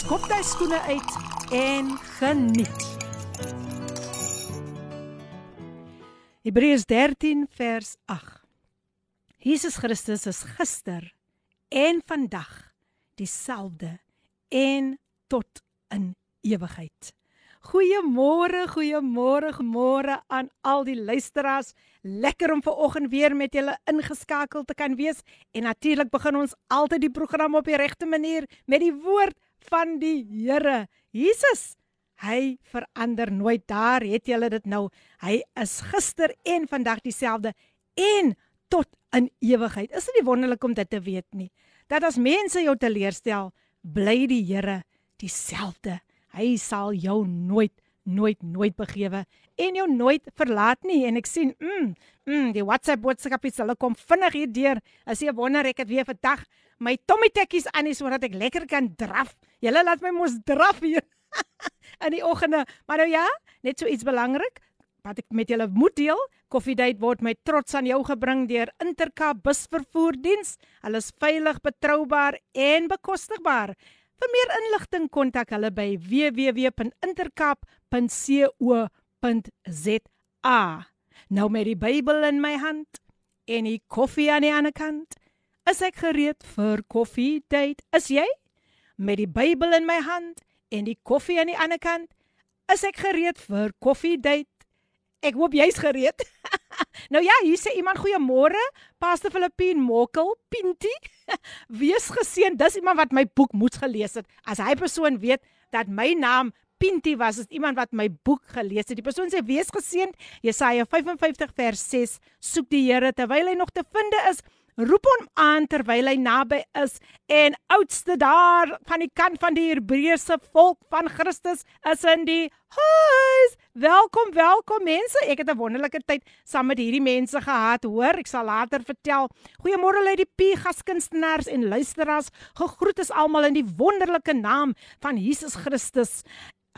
skop jy skoene uit en geniet. Hebreërs 13 vers 8. Jesus Christus is gister en vandag dieselfde en tot in ewigheid. Goeiemôre, goeiemôre, môre aan al die luisteraars. Lekker om ver oggend weer met julle ingeskakel te kan wees. En natuurlik begin ons altyd die program op die regte manier met die woord van die Here. Jesus, hy verander nooit. Daar het julle dit nou. Hy is gister en vandag dieselfde en tot in ewigheid. Is dit nie wonderlik om dit te weet nie? Dat as mense jou teleurstel, bly die Here dieselfde. Hy sal jou nooit nooit nooit begewe en jou nooit verlaat nie en ek sien mm, mm die WhatsApp boodskapies hulle kom vinnig hier deur as jy wonder ek het weer vandag my tummy tekkies aan is sodat ek lekker kan draf julle laat my mos draf hier in die oggende maar nou ja net so iets belangrik wat ek met julle moet deel Koffiedייט word met trots aan jou gebring deur Intercape busvervoerdiens. Hulle is veilig, betroubaar en bekostigbaar. Vir meer inligting kontak hulle by www.intercap.co.za. Nou met die Bybel in my hand en die koffie aan die ander kant, is ek gereed vir koffie date. Is jy? Met die Bybel in my hand en die koffie aan die ander kant, is ek gereed vir koffie date. Ek hoop jy's gereed. nou ja, hier sê iemand goeiemôre, Pastor Filippin Mokkel, Pinti. Wees geseën. Dis iemand wat my boek moes gelees het. As hy persoon weet dat my naam Pinti was, is iemand wat my boek gelees het. Die persoon sê wees geseën. Jesaja 55 vers 6. Soek die Here terwyl hy nog te vind is roep hom aan terwyl hy naby is en oudste daar van die kant van die Hebreëse volk van Christus is in die huis. Welkom, welkom mense. Ek het 'n wonderlike tyd saam met hierdie mense gehad, hoor. Ek sal later vertel. Goeiemôre Lady P, gaskunstenaars en luisteraars. Gegroet is almal in die wonderlike naam van Jesus Christus.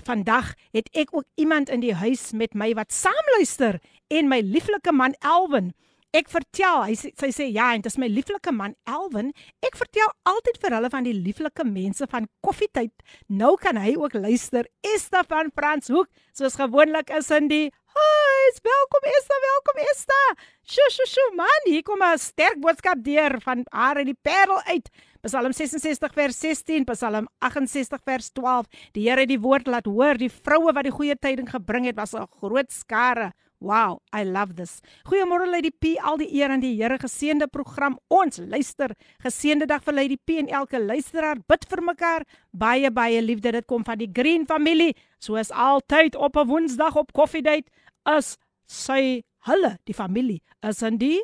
Vandag het ek ook iemand in die huis met my wat saamluister en my lieflike man Elwin. Ek vertel, hy sê sy sê ja, en dit is my lieflike man Elwin. Ek vertel altyd vir hulle van die lieflike mense van Koffietyd. Nou kan hy ook luister. Esther van Franshoek, soos gewoonlik is in die Hi, welkom Esther, welkom Esther. Sjo sjo sjo man, hier kom 'n sterk boodskap deur van haar in die Parel uit. Psalm 66 vers 16, Psalm 68 vers 12. Die Here het die woord laat hoor, die vroue wat die goeie tyding gebring het, was 'n groot skare. Wow, I love this. Goeiemôre Lady P, al die eer aan die Here geseënde program. Ons luister. Geseënde dag vir Lady P en elke luisteraar. Bid vir mekaar. Baie baie liefde. Dit kom van die Green familie. Soos altyd op 'n Woensdag op Coffee Date is sy hulle, die familie, is in die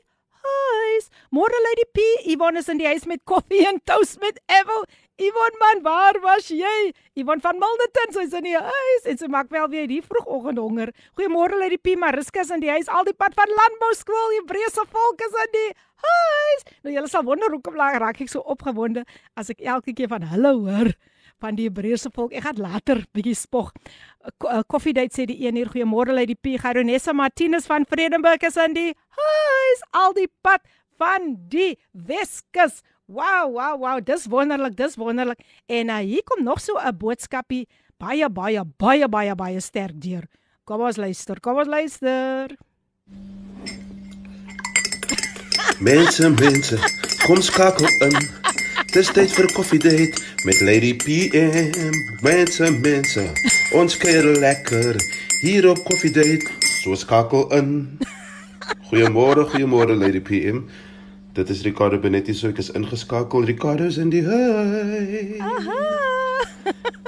huis. Môre Lady P, Yvonne is in die huis met koffie en toast met Evo. Yvonne man, waar was jy? Yvonne van Milderton, sy's in die huis en sy maak wel weer die vroegoggend honger. Goeiemôre Lady P, Mariska is in die huis. Al die pad van landbou skool, Hebreëse volk is in die huis. Nou julle sal wonder hoekom raak ek so opgewonde as ek elke keer van hulle hoor van die Hebreëse volk. Ek gaan later bietjie spog. Coffee date sê die 1 uur goeiemôre Lady P, Garonessa Martinus van Vredenburg is in die huis. Al die pad van die Weskus. Wow, wow, wow, dis wonderlik, dis wonderlik. En uh, hier kom nog so 'n boodskapie baie baie baie baie baie sterk deur. Kom ons luister, kom ons luister. Mense, mense, kom skakel in. Dis tyd vir 'n koffiedייט met Lady PM. Mense, mense, ons kuier lekker hier op koffiedייט. So skakel in. Goeiemôre, goeiemôre Lady PM. Dit is Ricardo Benetti, so ek is ingeskakel. Ricardo is in die huis. Aha.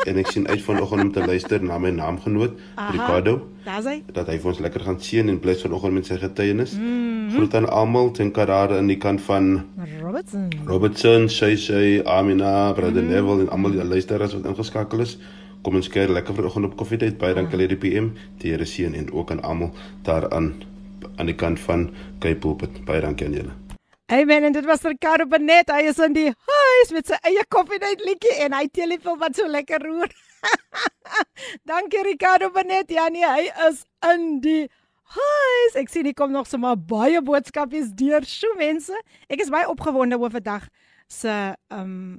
en ek sien uit vanoggend om te luister na my naamgenoot Aha. Ricardo. Daar's hy. Dat hy vir ons lekker gaan seën en blys vanoggend met sy getuienis. Mm. -hmm. Groet aan almal ten karade in die kant van Robertson. Robertson, sy sy Amina, Brother mm -hmm. Neville en almal die luisteraars wat ingeskakel is. Kom ons kuier lekker vanoggend op koffietyd. Baie dankie Lady PM, die Here seën en ook aan almal daaraan aan die kant van Cape Pulpit. Baie dankie aan julle. Amen en dit was Ricardo Benet. Hy is in die huis met sy eie koffietyd liedjie en hy tel die film wat so lekker roer. dankie Ricardo Benet. Ja nee, hy is in die Hi, ek sien hier kom nog sommer baie boodskapies deur. Sjoe mense, ek is baie opgewonde oor vandag se ehm um,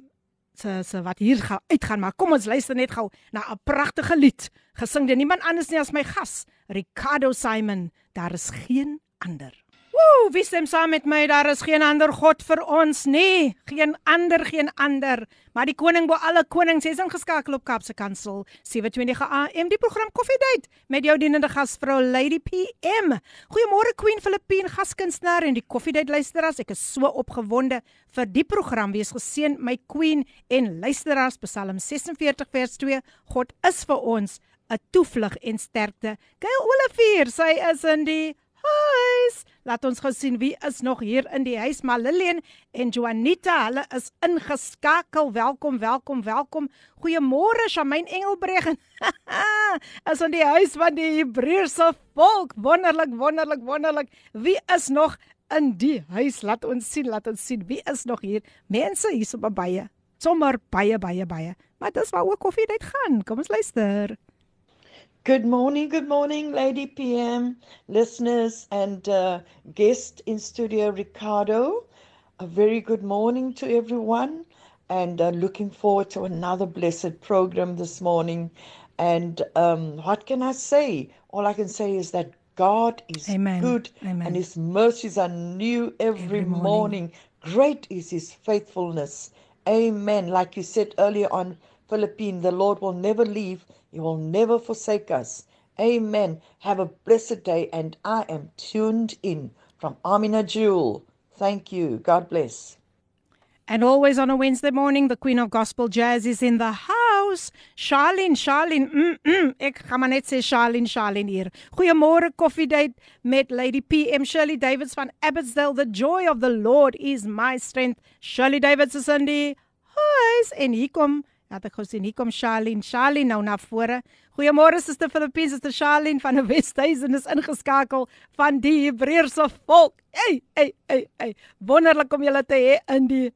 se se wat hier gaan uitgaan, maar kom ons luister net gou na 'n pragtige lied gesing deur niemand anders nie as my gas, Ricardo Simon. Daar is geen ander. Woe, wie stem saam met my? Daar is geen ander God vir ons nie. Geen ander, geen ander. Maar die koning bo alle konings is ingeskakel op Kapse Kansel 720 AM die program Koffiedייט met jou dienende gasvrou Lady PM. Goeiemôre Queen Filippine gaskunstenaar en die Koffiedייט luisteraars. Ek is so opgewonde vir die program. Wees geseën my Queen en luisteraars. Psalm 46 vers 2. God is vir ons 'n toevlug en sterkte. Gail Olivier, sy is in die huis. Laat ons gou sien wie is nog hier in die huis. Maar Lillian en Juanita, hulle is ingeskakel. Welkom, welkom, welkom. Goeiemôre, Shamaine Engelbreg. is in die huis van die Hebreëse volk. Wonderlik, wonderlik, wonderlik. Wie is nog in die huis? Laat ons sien, laat ons sien wie is nog hier. Mense hier so baie. Sommer baie, baie, baie. Maar dis waar ook koffie dit gaan. Kom ons luister. Good morning, good morning, Lady PM, listeners, and uh, guest in studio, Ricardo. A very good morning to everyone, and uh, looking forward to another blessed program this morning. And um, what can I say? All I can say is that God is Amen. good, Amen. and His mercies are new every, every morning. morning. Great is His faithfulness. Amen. Like you said earlier on, Philippine, the Lord will never leave He will never forsake us. Amen. Have a blessed day. And I am tuned in from Amina Jewel. Thank you. God bless. And always on a Wednesday morning, the Queen of Gospel Jazz is in the house. Charlene, Charlene, mm, mm, ek gaan maar net sê Charlene, Charlene hier. Goeiemôre koffiedייט met Lady PM Shirley Davids van Abbotsdale. The joy of the Lord is my strength. Shirley Davids is in die huis en hier kom Laat ek gou sien, hier kom Charlene. Charlene nou na vore. Goeiemôre Suster Filippine, Suster Charlene van die Wesduisen is ingeskakel van die Hebreëse volk. Hey, hey, hey, hey. Wonderlik om julle te hê in die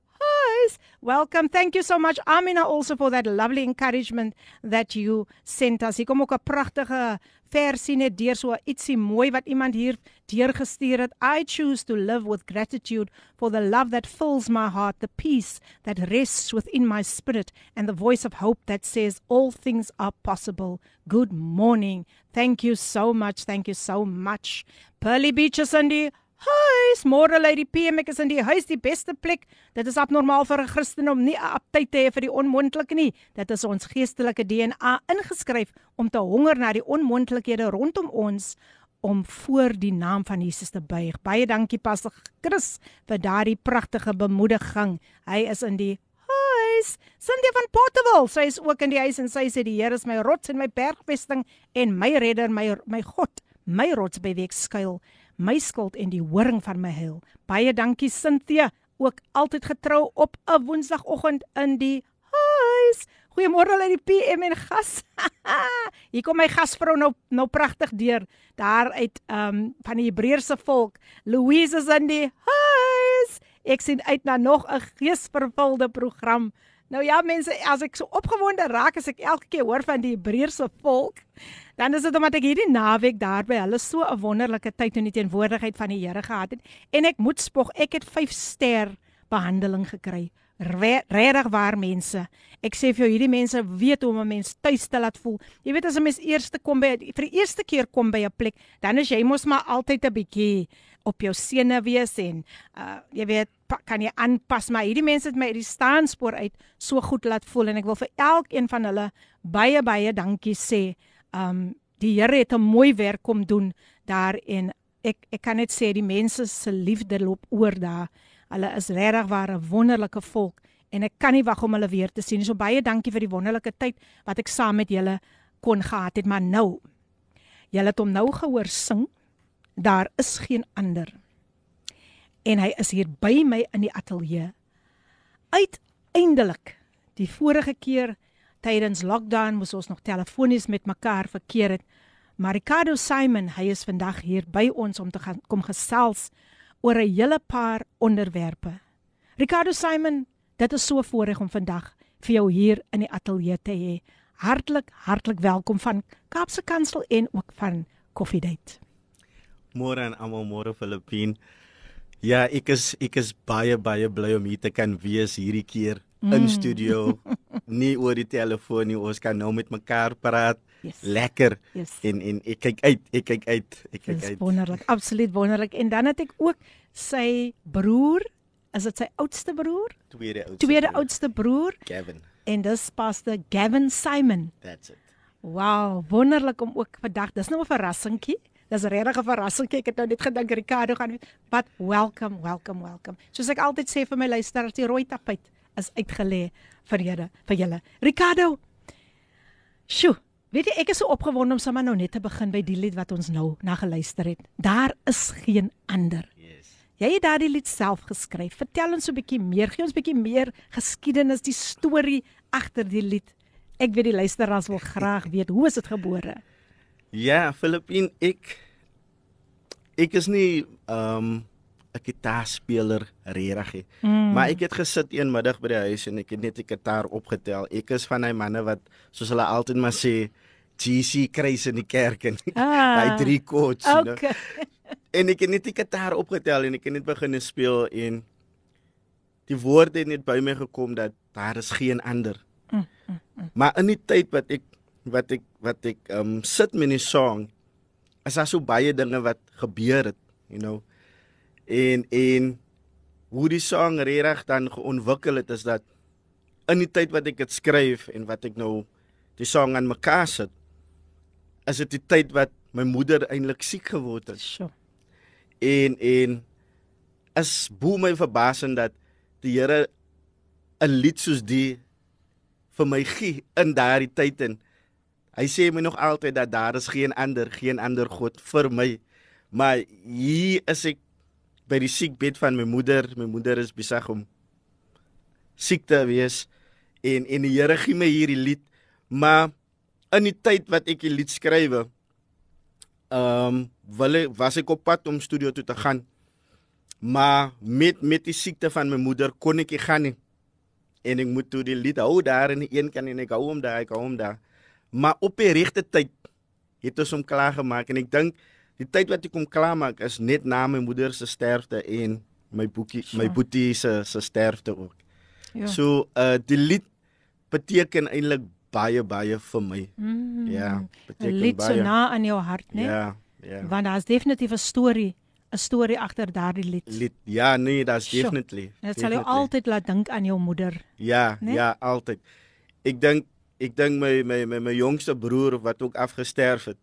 huis. Welcome. Thank you so much Amina also for that lovely encouragement that you sent us. Hier kom ook 'n pragtige versie net deur so ietsie mooi wat iemand hier deurgestuur het. I choose to live with gratitude for the love that fills my heart, the peace that rests within my spirit and the voice of hope that says all things are possible. Good morning. Thank you so much. Thank you so much. Pearly Beaches and die Huis, môre lê die PM ek is in die huis die beste plek. Dit is abnormaal vir 'n Christen om nie 'n aptyt te hê vir die onmoontlike nie. Dit is ons geestelike DNA ingeskryf om te honger na die onmoontlikhede rondom ons om voor die naam van Jesus te buig. Baie dankie Pastor Chris vir daardie pragtige bemoediging. Hy is in die huis. Cynthia van Potterwil, sy is ook in die huis en sy sê die Here is my rots en my bergvesting en my redder, my my God, my rots by wie ek skuil my skuld en die horing van my heil. Baie dankie Cynthia, ook altyd getrou op 'n Woensdagoggend in die huis. Goeiemôre aan die PM en gas. Hier kom my gasvrou nou nou pragtig deur daar uit um, van die Hebreëse volk. Louise is in die huis. Ek sien uit na nog 'n geesvervulde program. Nou ja mense, as ek so opgewonde raak as ek elke keer hoor van die Hebreëse volk, dan is dit omdat ek hierdie naweek daar by hulle so 'n wonderlike tyd in die teenwoordigheid van die Here gehad het en ek moet spog, ek het 5 ster behandeling gekry. Regtig waar mense. Ek sê vir jou hierdie mense weet hoe om 'n mens tuis te laat voel. Jy weet as 'n mens eerste kom by vir die eerste keer kom by 'n plek, dan is jy mos maar altyd 'n bietjie op jou sene wees en uh jy weet kan jy aanpas maar hierdie mense het my uit die staanspoor uit so goed laat voel en ek wil vir elkeen van hulle baie baie dankie sê um die Here het 'n mooi werk kom doen daar en ek ek kan net sê die mense se liefde loop oor daar. Hulle is regtig waar 'n wonderlike volk en ek kan nie wag om hulle weer te sien. So baie dankie vir die wonderlike tyd wat ek saam met julle kon gehad het, maar nou. Julle het hom nou gehoor sing. Daar is geen ander. en hy is hier by my in die ateljee. Uiteindelik, die vorige keer tydens lockdown moes ons nog telefonies met mekaar verkeer het. Maar Ricardo Simon, hy is vandag hier by ons om te gaan kom gesels oor 'n hele paar onderwerpe. Ricardo Simon, dit is so voorreg om vandag vir jou hier in die ateljee te hê. Hartlik, hartlik welkom van Kaapse Kansel en ook van Coffee Date. Môre aan almal, môre Filippin. Ja, ek is ek is baie baie bly om hier te kan wees hierdie keer mm. in studio. nie oor die telefoon nie, ons kan nou met mekaar praat. Yes. Lekker. Yes. En en ek kyk uit, ek kyk uit, ek kyk Dis uit. wonderlik, absoluut wonderlik. En dan het ek ook sy broer, is dit sy oudste broer? Tweede oudste. Tweede broer, oudste broer Gavin. en dis pastor Gavin Simon. That's it. Wow, wonderlik om ook vandag. Dis nou 'n verrassingkie. Dis regtig 'n verrassingkie. Ek het nou net gedink Ricardo gaan but welcome, welcome, welcome. Soos ek altyd sê vir my luisteraars, die rooi tapuit is uitgelê vir julle, vir julle. Ricardo. Sjoe, weet jy ek is so opgewonde om sommer nou net te begin by die lied wat ons nou na geluister het. Daar is geen ander. Yes. Jy het daardie lied self geskryf. Vertel ons so 'n bietjie meer, gee ons 'n bietjie meer geskiedenis, die storie agter die lied. Ek weet die luisteraars wil graag weet hoe is dit gebore? Ja, Filippin, ek ek is nie ehm um, 'n gitaarspeler regtig nie. Mm. Maar ek het gesit een middag by die huis en ek het net die gitaar opgetel. Ek is van hy manne wat soos hulle altyd maar sê GC kruis in die kerk en Ah, hy drie koords, you know. Okay. En ek het net die gitaar opgetel en ek het net begin speel en die woorde het net by my gekom dat daar is geen ander. Mm, mm, mm. Maar in die tyd wat ek wat ek wat ek um sit met die song is daar so baie dinge wat gebeur het, you know. En en hoe die song regtig dan geontwikkel het is dat in die tyd wat ek dit skryf en wat ek nou die song aan mekaar sit is dit die tyd wat my moeder eintlik siek geword het Sjoe. en en is bo my verbasing dat die Here 'n lied soos die vir my gee in daardie tyd en hy sê my nog altyd dat daar is geen ander geen ander god vir my maar hier is ek by die siekbed van my moeder my moeder is besig om siek te wees en en die Here gee my hierdie lied maar in die tyd wat ek die lied skrywe ehm um, wil ek, was ek op pad om studio toe te gaan. Maar met met die siekte van my moeder kon ek nie gaan nie. En ek moet toe die lied hou daar in die een kant en ek hou hom daar, ek hou hom daar. Maar op die regte tyd het ons hom klaar gemaak en ek dink die tyd wat ek hom klaar maak is net na my moeder se sterfte en my boekie Sure. my boetie se se sterfte ook. Ja. So uh die lied beteken eintlik baie baie vir my. Mm. Ja, 'n beteken lied so baie. na aan jou hart, né? Ja, ja. Want daar's definitief 'n storie, 'n storie agter daardie lied. Lied. Ja, nee, that's Sure. definitely. Dit sal jou altyd laat dink aan jou moeder. Ja, né? ja, altyd. Ek dink ek dink my my my my jongste broer wat ook afgesterf het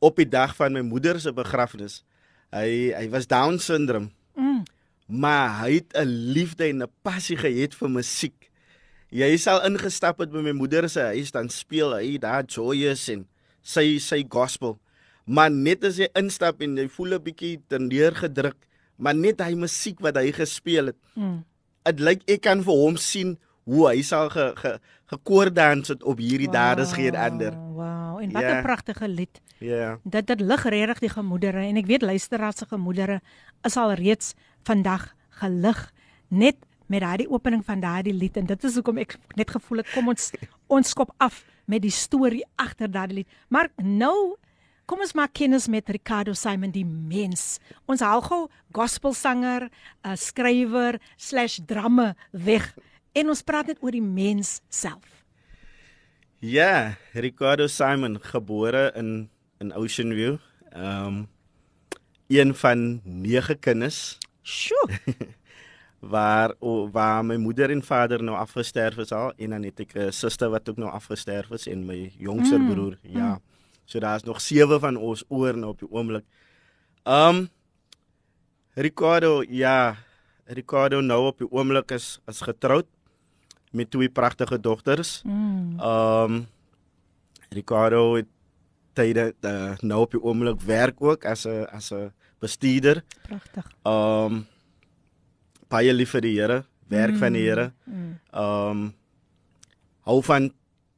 op die dag van my moeder se begrafnis. Hy hy was down syndroom, Mm. maar hy het 'n liefde en 'n passie gehad vir musiek. Jy sal ingestap het by my moeder se huis dan speel hy daar joyous en sy sy gospel. Maar net as jy instap en jy voel 'n bietjie terneergedruk, maar net hy musiek wat hy gespeel het Mm. dit lyk ek kan vir hom sien hoe hy sal ge, ge gekoordans het op hierdie wow. daar is geen ander. Wow, en wat 'n Ja. pragtige lied. Ja. Dit dit lig regtig die gemoedere en ek weet luisteraars se gemoedere is al reeds vandag gelig net met daardie opening van daardie lied en dit is hoekom ek net gevoel het kom ons ons skop af met die storie agter daardie lied. Maar nou kom ons maak kennis met Ricardo Simon die mens. Ons haal gou gospelsanger, 'n skrywer/dramme weg en ons praat net oor die mens self. Ja, Ricardo Simon gebore in in Ocean View. Ehm um, een van nege kinders Sjoe. waar o, waar my moeder en vader nou afgesterf is al en dan het ek 'n suster wat ook nou afgesterf is en my jongste Mm, mm, broer. Ja. So daar's nog sewe van ons oor nou op die oomblik. Um Ricardo, ja, Ricardo nou op die oomblik is is getroud met twee pragtige dogters. Mm. Um Ricardo het tyde uh, nou op die oomblik werk ook as 'n as 'n bestuurder. Pragtig. Um baie lief vir die Here, werk mm. van die Here. Ehm um, hou van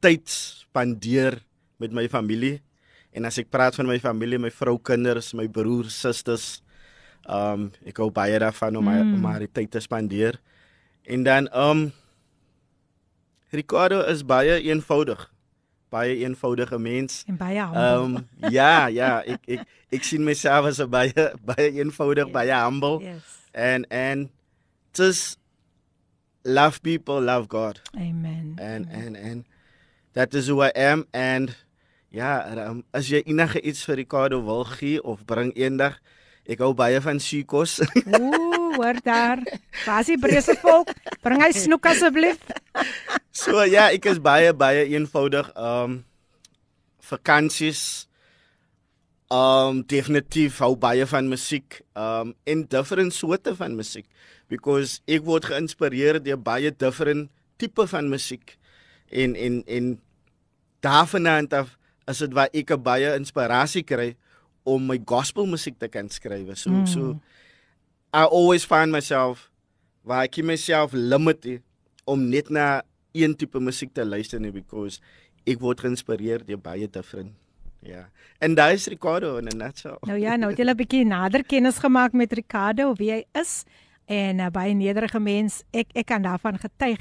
tyd spandeer met my familie. En as ek praat van my familie, my vrou, kinders, my broer, susters, um, ek hou baie daarvan om mm. my om my tyd te spandeer. En dan um, Ricardo is baie eenvoudig. Baie eenvoudige mens. En baie humble. Ehm um, ja, ja, ek ek ek sien myself as 'n baie baie eenvoudig, yes. baie humble. Yes. And and just love people, love God. Amen. And Amen. and and that is who I am and ja, um, as jy enige iets vir Ricardo wil gee of bring eendag, ek hou baie van sukos. Ooh, hoor daar. Was die brese volk? Bring hy snoek asseblief. so ja, ek is baie baie eenvoudig. Um vakansies. Um definitief hou baie van musiek. Um in different soorte van musiek because ek word geïnspireer deur baie different tipe van musiek. En en en daarvandaan af is dit waar ek baie inspirasie kry om my gospel musiek te kan skryf. So mm. so I always find myself waar ek myself limit om net na een tipe musiek te luister nie because ek word geïnspireer deur baie different Ja. En daai is Ricardo in 'n nutshell. Nou ja, nou het jy 'n bietjie nader kennis gemaak met Ricardo, wie hy is en uh, baie nederige mens. Ek ek kan daarvan getuig.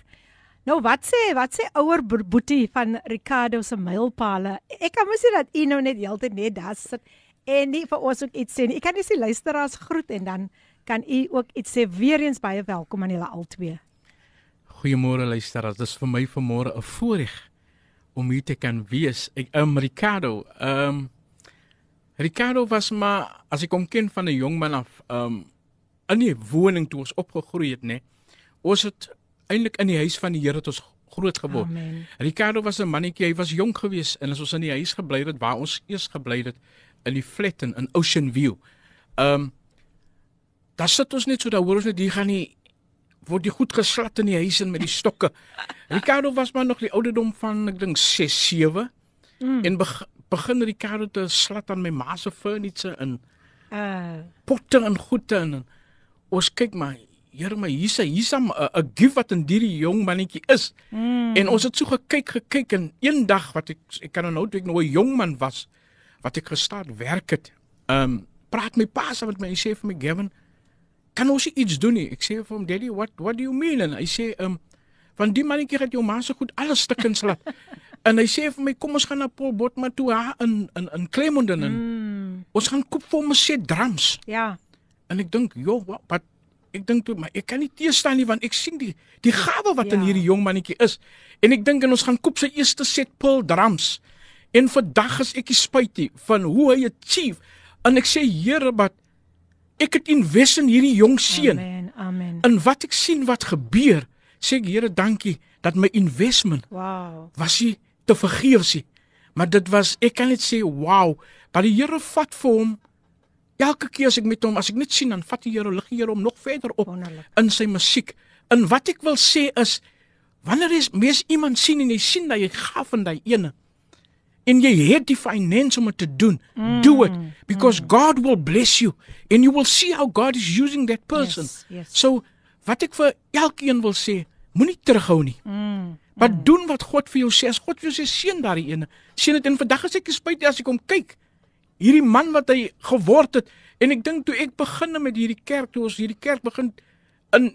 Nou wat sê wat sê ouer boetie van Ricardo se mylpale? Ek kan mos sê dat u nou net heeltyd net daar sit en nie vir ons ook iets sê nie. Ek kan net die luisteraars groet en dan kan u ook iets sê. Weereens baie welkom aan julle albei. Goeiemôre luisteraars. Dit is vir my vanmôre 'n voorreg om hier te kan wees. Ek um Ricardo, um Ricardo was maar as ek hom ken van 'n jong man af, um in die woning toe ons opgegroei het, nê. Ons het eintlik in die huis van die Here tot ons groot geword. Amen. Ricardo was 'n mannetjie, hy was jonk geweest en as ons in die huis gebly het waar ons eers gebly het in die flat in Ocean View. Um daar sit ons net so daar hoor ons net hier gaan nie word die goed geslat in die huis en met die stokke. Ricardo was maar nog die ouderdom van ek dink 6 7 mm. en be begin Ricardo te slat aan my ma se furniture in uh potte en goede en ons kyk maar Here my hier's hier's 'n 'n gift wat in hierdie jong mannetjie is. Mm. En ons het so gekyk gekyk en eendag wat ek ek kan onthou toe ek nog 'n jong man was wat ek gestaan werk het. Um praat my pa saam met my en sê vir my Gavin kan ons iets doen nie. Ek sê vir hom, "Daddy, what what do you mean?" En hy sê, "Um van die mannetjie het jou ma so goed alles stukkens laat." en hy sê vir my, "Kom ons gaan na Paul Botma toe ha in in in Clemonden en mm. ons gaan koop vir hom 'n set drums." Ja. En ek dink, "Jo, wat ek dink toe, maar ek kan nie teëstaan nie want ek sien die die gawe wat ja. in hierdie jong mannetjie is." En ek dink en ons gaan koop sy eerste set Paul drums. En vandag is ek spyt van hoe hy achieve. En ek sê, "Here, wat ek het invest in hierdie jong seun. Amen. Amen. En wat ek sien wat gebeur, sê ek Here dankie dat my investment wow. was nie te vergeefs nie. Maar dit was ek kan net sê wow, dat die Here vat vir hom elke keer as ek met hom, as ek net sien dan vat die Here lig die Here hom nog verder op Wonderlik. in sy musiek. En wat ek wil sê is wanneer jy mes iemand sien en jy sien dat jy gaaf in daai ene en jy het die finance om dit te doen, mm, do it because mm. God will bless you and you will see how God is using that person. Yes, yes. So wat ek vir elkeen wil sê, moenie terughou nie. Mm, maar mm. doen wat God vir jou sê. As God vir jou sê seën daai ene, seën dit en vandag as ek spyt as ek hom kyk. Hierdie man wat hy geword het en ek dink toe ek begin met hierdie kerk, toe ons hierdie kerk begin in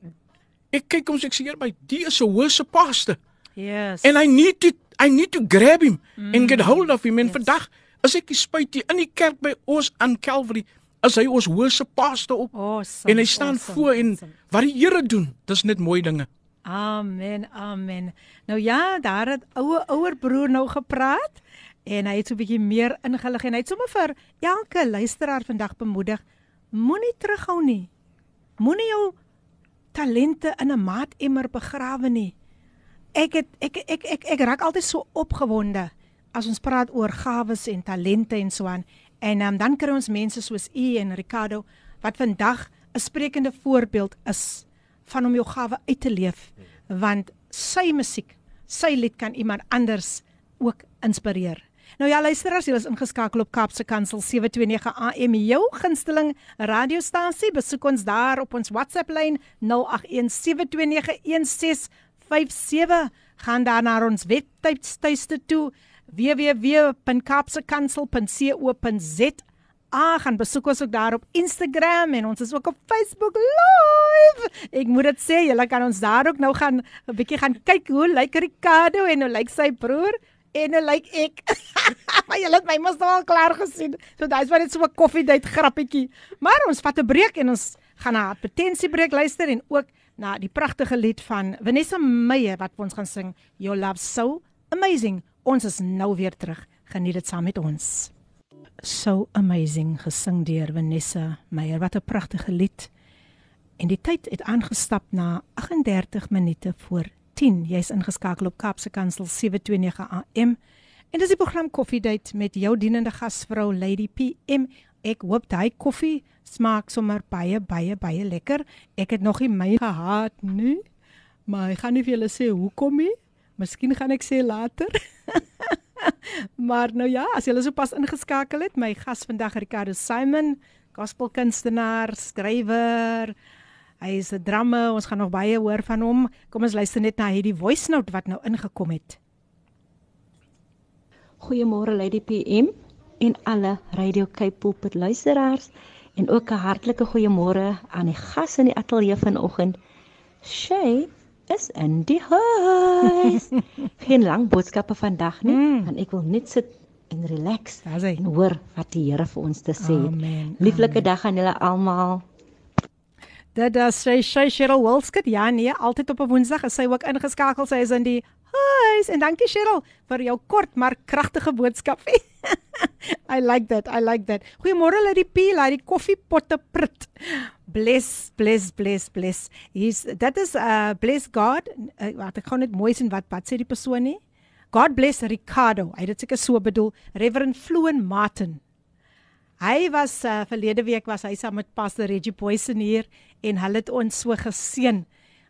ek kyk hom sê ek sê hier by die is 'n worship pastor. Yes. And I need to I need to grab him mm. and get hold of him. En yes. vandag as ek spyt hier in die kerk by ons aan Calvary, as hy ons worship pastor op. Awesome, en hy staan awesome, voor en awesome. wat die Here doen, dis net mooi dinge. Amen. Amen. Nou ja, daar het ouer ouer broer nou gepraat en hy het so 'n bietjie meer ingelig en hy het sommer vir elke luisteraar vandag bemoedig, moenie terughou nie. Moenie jou talente in 'n maatemmer begrawe nie ek het ek ek ek ek, ek raak altyd so opgewonde as ons praat oor gawes en talente en so aan. En um, dan kry ons mense soos u en Ricardo wat vandag 'n sprekende voorbeeld is van om jou gawe uit te leef want sy musiek, sy lied kan iemand anders ook inspireer. Nou ja, luisteraars, julle is ingeskakel op Kaapse Kansel 729 AM, jou gunsteling radiostasie. Besoek ons daar op ons WhatsApp lyn 0817291657. Gaan daar na ons webtuiste toe www.kapsekansel.co.za. Ah, gaan besoek ons ook daar op Instagram en ons is ook op Facebook live. Ek moet dit sê, julle kan ons daar ook nou gaan 'n bietjie gaan kyk hoe lyk Ricardo en hoe lyk sy broer en hoe lyk ek. maar julle het my mos al klaar gesien. So dis wat dit so 'n koffiedייט grappietjie. Maar ons vat 'n breek en ons gaan na 'n advertensiebreek luister en ook na die pragtige lied van Vanessa Meyer wat ons gaan sing Your Love So Amazing. Ons is nou weer terug. Geniet dit saam met ons. So amazing gesing deur Vanessa Meyer. Wat 'n pragtige lied. En die tyd het aangestap na 38 minute voor 10. Jy's ingeskakel op Kapse Kansel 729 AM. En dis die program Koffiedייט met jou dienende gasvrou Lady PM. Ek hoop daai koffie smaak sommer baie baie baie lekker. Ek het nog nie my gehad nie. Maar ek gaan nie vir julle sê hoekom nie. Miskien gaan ek sê later. maar nou ja, as julle sopas ingeskakel het, my gas vandag Ricardo Simon, gospelkunstenaar, skrywer. Hy is 'n drummer. Ons gaan nog baie hoor van hom. Kom ons luister net na hierdie voice note wat nou ingekom het. Goeiemôre Lady PM en alle Radio Cape Pulpit luisteraars en ook 'n hartlike goeiemôre aan die gas in die ateljee vanoggend. Shay is in die huis. Geen lang boodskappe vandag nie, Mm. want ek wil net sit en relax en hoor wat die Here vir ons te sê het. Lieflike dag aan julle almal. Dit is sy sy Cheryl Wilskut. Ja nee, altyd op 'n Woensdag is sy ook ingeskakel. Sy is in die huis en dankie Cheryl vir jou kort maar kragtige boodskap. I like that. I like that. Goeiemôre Lady P, Lady Koffiepotte Prit. Bless, bless, bless, bless. Hier's dit is uh bless God. Uh, wat ek gaan net mooi sien wat wat sê die persoon nie. God bless Ricardo. Hy het dit seker so bedoel. Reverend Floen Martin. Hy was uh, verlede week was hy saam met Pastor Reggie Poison hier en hulle het ons so geseën.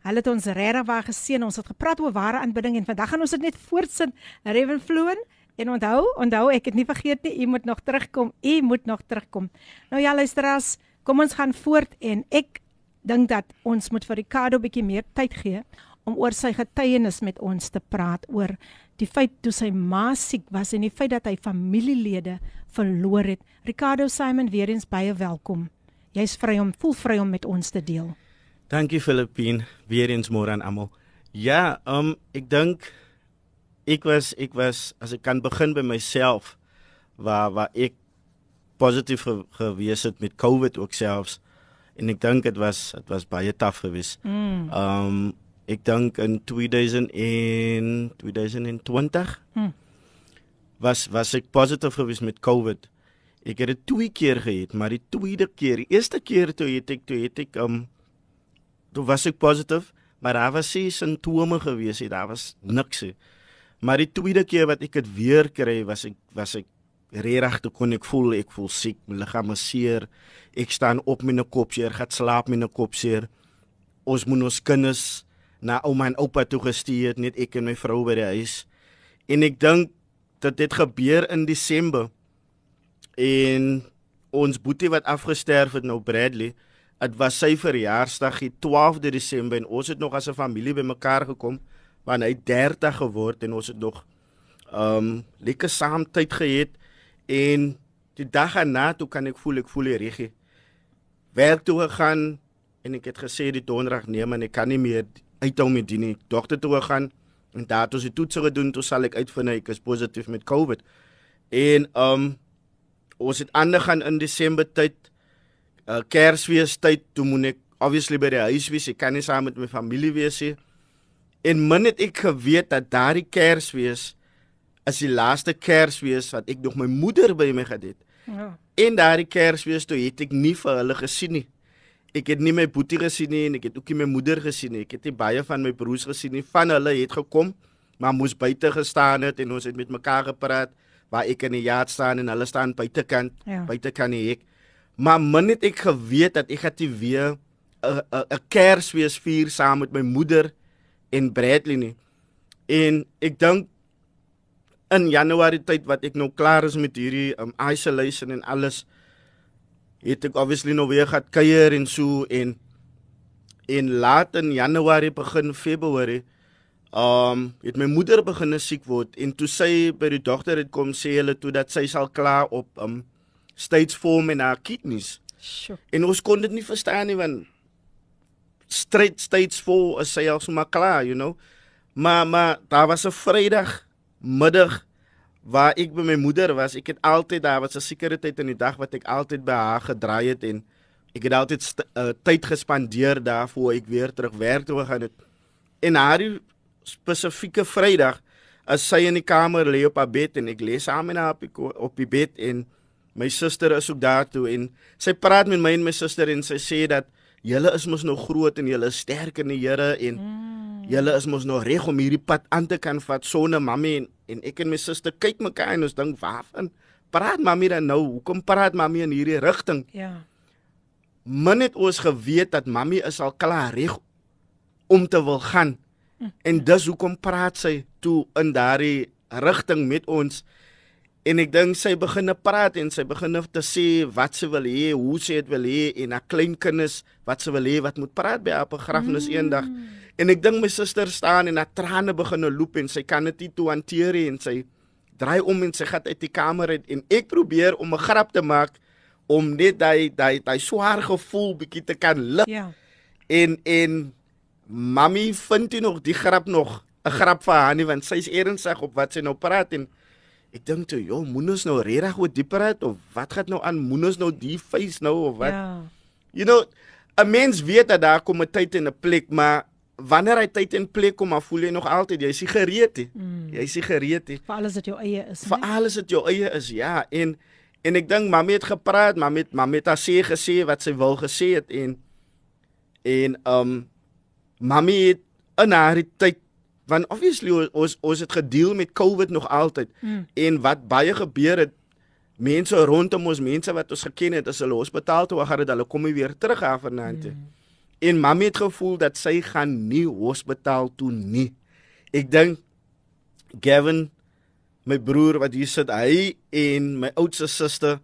Hulle het ons regtig waar geseën. Ons het gepraat oor ware aanbidding en vandag gaan ons dit net voortsit. Reverend Floen en onthou, onthou ek het nie vergeet nie, u moet nog terugkom. U moet nog terugkom. Nou ja, luisteraars, kom ons gaan voort en ek dink dat ons moet vir Ricardo bietjie meer tyd gee om oor sy getuienis met ons te praat oor die feit toe sy ma siek was en die feit dat hy familielede verloor het. Ricardo Simon weer eens baie welkom. Jy's vry om voel vry om met ons te deel. Dankie Filippine, weer eens môre aan almal. Ja, um ek dink ek was ek was as ek kan begin by myself waar waar ek positief ge, gewees het met COVID ook selfs en ek dink dit was dit was baie taaf geweest. Mm. Um ek dink in 2000 en 2020 Hmm. was was ek positief geweest met COVID. Ek het dit twee keer gehad, maar die tweede keer, die eerste keer toe het ek toe het ek um toe was ek positief, maar daar was nie simptome gewees nie, daar was niks nie. Maar die tweede keer wat ek dit weer kry, was ek was ek regtig toe kon ek voel ek voel siek, my liggaam is seer. Ek staan op met 'n kopseer, gaan slaap met 'n kopseer. Ons moet ons kinders na ouma en oupa toe gestuur, net ek en my vrou by die huis. En ek dink dat dit gebeur in Desember. En ons boetie wat afgesterf het nou Bradley, dit was sy verjaarsdag, die 12de Desember en ons het nog as 'n familie bymekaar gekom want hy het 30 geword en ons het nog um lekker saam tyd gehad en die dag daarna toe kan ek voel ek voel die reggie werk toe gegaan en ek het gesê die donderdag nee man ek kan nie meer uithou met die nie. Dogter toe gegaan en daar het ons die toetse gedoen toe sal ek uitvind ek is positief met covid. En um ons het ander gaan in Desember tyd uh, Kersfees tyd toe moet ek obviously by die huis wees. Ek kan nie saam met my familie wees nie en min het ek geweet dat daardie Kersfees is die laaste Kersfees wat ek nog my moeder by my gehad het Ja. En daardie Kersfees toe het ek nie vir hulle gesien nie. Ek het nie my boetie gesien nie en ek het ook nie my moeder gesien nie. Ek het nie baie van my broers gesien nie. Van hulle het gekom, maar moes buite gestaan het en ons het met mekaar gepraat waar ek in die yard staan en hulle staan buitekant, Ja. buitekant die hek. Maar min het ek geweet dat ek het weer 'n 'n 'n Kersfees vier saam met my moeder en Bradley nie. En ek dink in Januarie tyd wat ek nou klaar is met hierdie um, isolation en alles het ek obviously nou weer gehad kuier en so en en laat in Januarie begin Februarie um het my moeder begin siek word en toe sy by die dokter het kom sê hulle toe dat sy sal klaar op um stage 4 en haar kidneys. Sjoe. En ons kon dit nie verstaan nie want straight stage 4 is sy al so maar klaar, you know. Maar maar daar was 'n Vrydag middag waar ek by my moeder was. Ek het altyd daar was 'n sekere tyd in die dag wat ek altyd by haar gedraai het en ek het altyd uh, tyd gespandeer daarvoor ek weer terug werk toe gegaan het. En haar spesifieke Vrydag as sy in die kamer lê op haar bed en ek lê saam met haar op die, op die bed en my suster is ook daar toe en sy praat met my en my suster en sy sê dat julle is mos nog groot en julle is sterk in die Here en mm. julle is mos nog reg om hierdie pad aan te kan vat. Sonder mammy en, en ek en my suster kyk mekaar en ons dink waarvan praat mammy dan nou? Hoekom praat mammy in hierdie rigting? Ja. min het ons geweet dat mammy is al klaar reg om te wil gaan. En dis hoekom praat sy toe in daardie rigting met ons en ek dink sy begin praat en sy begin te sê wat sy wil hê, hoe sy dit wil hê en haar kleinkinders wat sy wil hê wat moet praat by haar begrafnis mm. eendag. En ek dink my suster staan en haar trane begin loop en sy kan dit nie toe hanteer nie en sy draai om en sy gaan uit die kamer uit en ek probeer om 'n grap te maak om net daai daai daai swaar gevoel bietjie te kan lig. Ja. En en Mamy vind jy nog die grap nog 'n grap vir haar nie want sy's ernstig op wat sy nou praat en ek dink toe, joh, moet ons nou regtig oor dieper uit of wat gaan nou aan? Moet ons nou die face nou of wat? Ja. You know, 'n mens weet dat daar kom 'n tyd en 'n plek, maar wanneer hy tyd en plek kom, maar voel jy nog altyd jy's nie gereed nie. Mm. Jy's nie gereed nie. Vir alles wat jou eie is, Vir alles wat jou eie is, ja, en en ek dink mamma het gepraat, mamma het mamma het haar sê gesê wat sy wil gesê het en en um mamma het in haar tyd want obviously ons ons, het gedeel met COVID nog altyd. Mm. en wat baie gebeur het mense rondom ons mense wat ons geken het as hulle hospitaal toe gaan het hulle kom weer terug af vanaand mm. en mamma het gevoel dat sy gaan nie hospitaal toe nie. Ek dink Gavin my broer wat hier sit hy en my oudste suster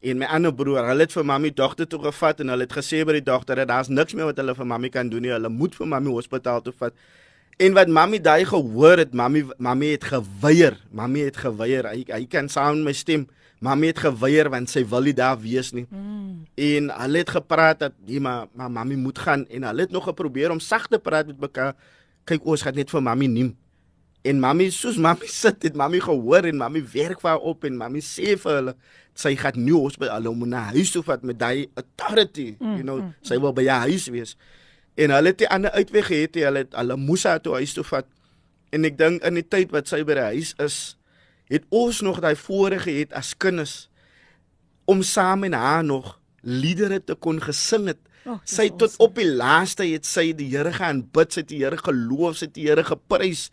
en my ander broer hulle het vir mamma dogter toe gevat en hulle het gesê by die dogter dat daar's niks meer wat hulle vir mamma kan doen nie. Hulle moet vir mamma hospitaal toe vat En wat mami daai gehoor het, mami mami het geweier. Mami het geweier. Hy hy kan saam met my stem. Mami het geweier want sy wil nie daar wees nie. Mm. En hulle het gepraat dat nee, maar maar mami moet gaan en hulle het nog geprobeer om sag te praat met mekaar. Kyk, ons gaan net vir mami neem. En mami soos mami sit, het mami gehoor en mami werk vir haar op en mami sê vir hulle sy gaan nie hospitaal moet na huis toe vat met daai authority, mm, you know, mm, sy wil by haar huis wees en hulle het 'n ander uitweg gehad hulle het hulle moes haar toe huis toe vat. En ek dink in die tyd wat sy by die huis is het ons nog daai voorreg gehad as kinders om saam met haar nog liedere te kon gesing het. Oh, sy tot awesome. op die laaste het sy die Here gaan bid sy het die Here geloof sy het die Here geprys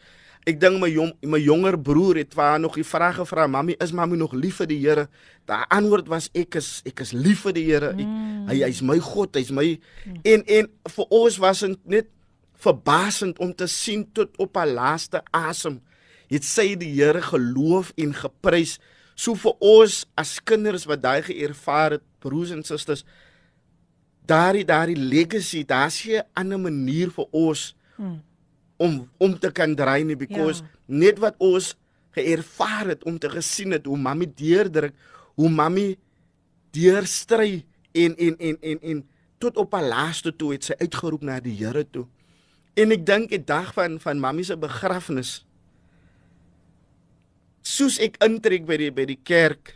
ek dink my jong my jonger broer het vir haar nog die vraag gevra mami is mami nog lief vir die Here daai antwoord was ek is ek is lief vir die Here Mm. hy hy's my God hy's my en en vir ons was dit net verbasend om te sien tot op haar laaste asem het sy die Here geloof en geprys so vir ons as kinders wat daai geervaar het broers en susters daardie daardie legacy daar's 'n ander manier vir ons Mm. Om om te kan draai nie because Ja. net wat ons geervaar het om te gesien het hoe mami deurdruk hoe mami deurstry en en en en en tot op haar laaste toe het sy uitgeroep na die Here toe. En ek dink die dag van van mami se begrafnis soos ek intrek by die by die kerk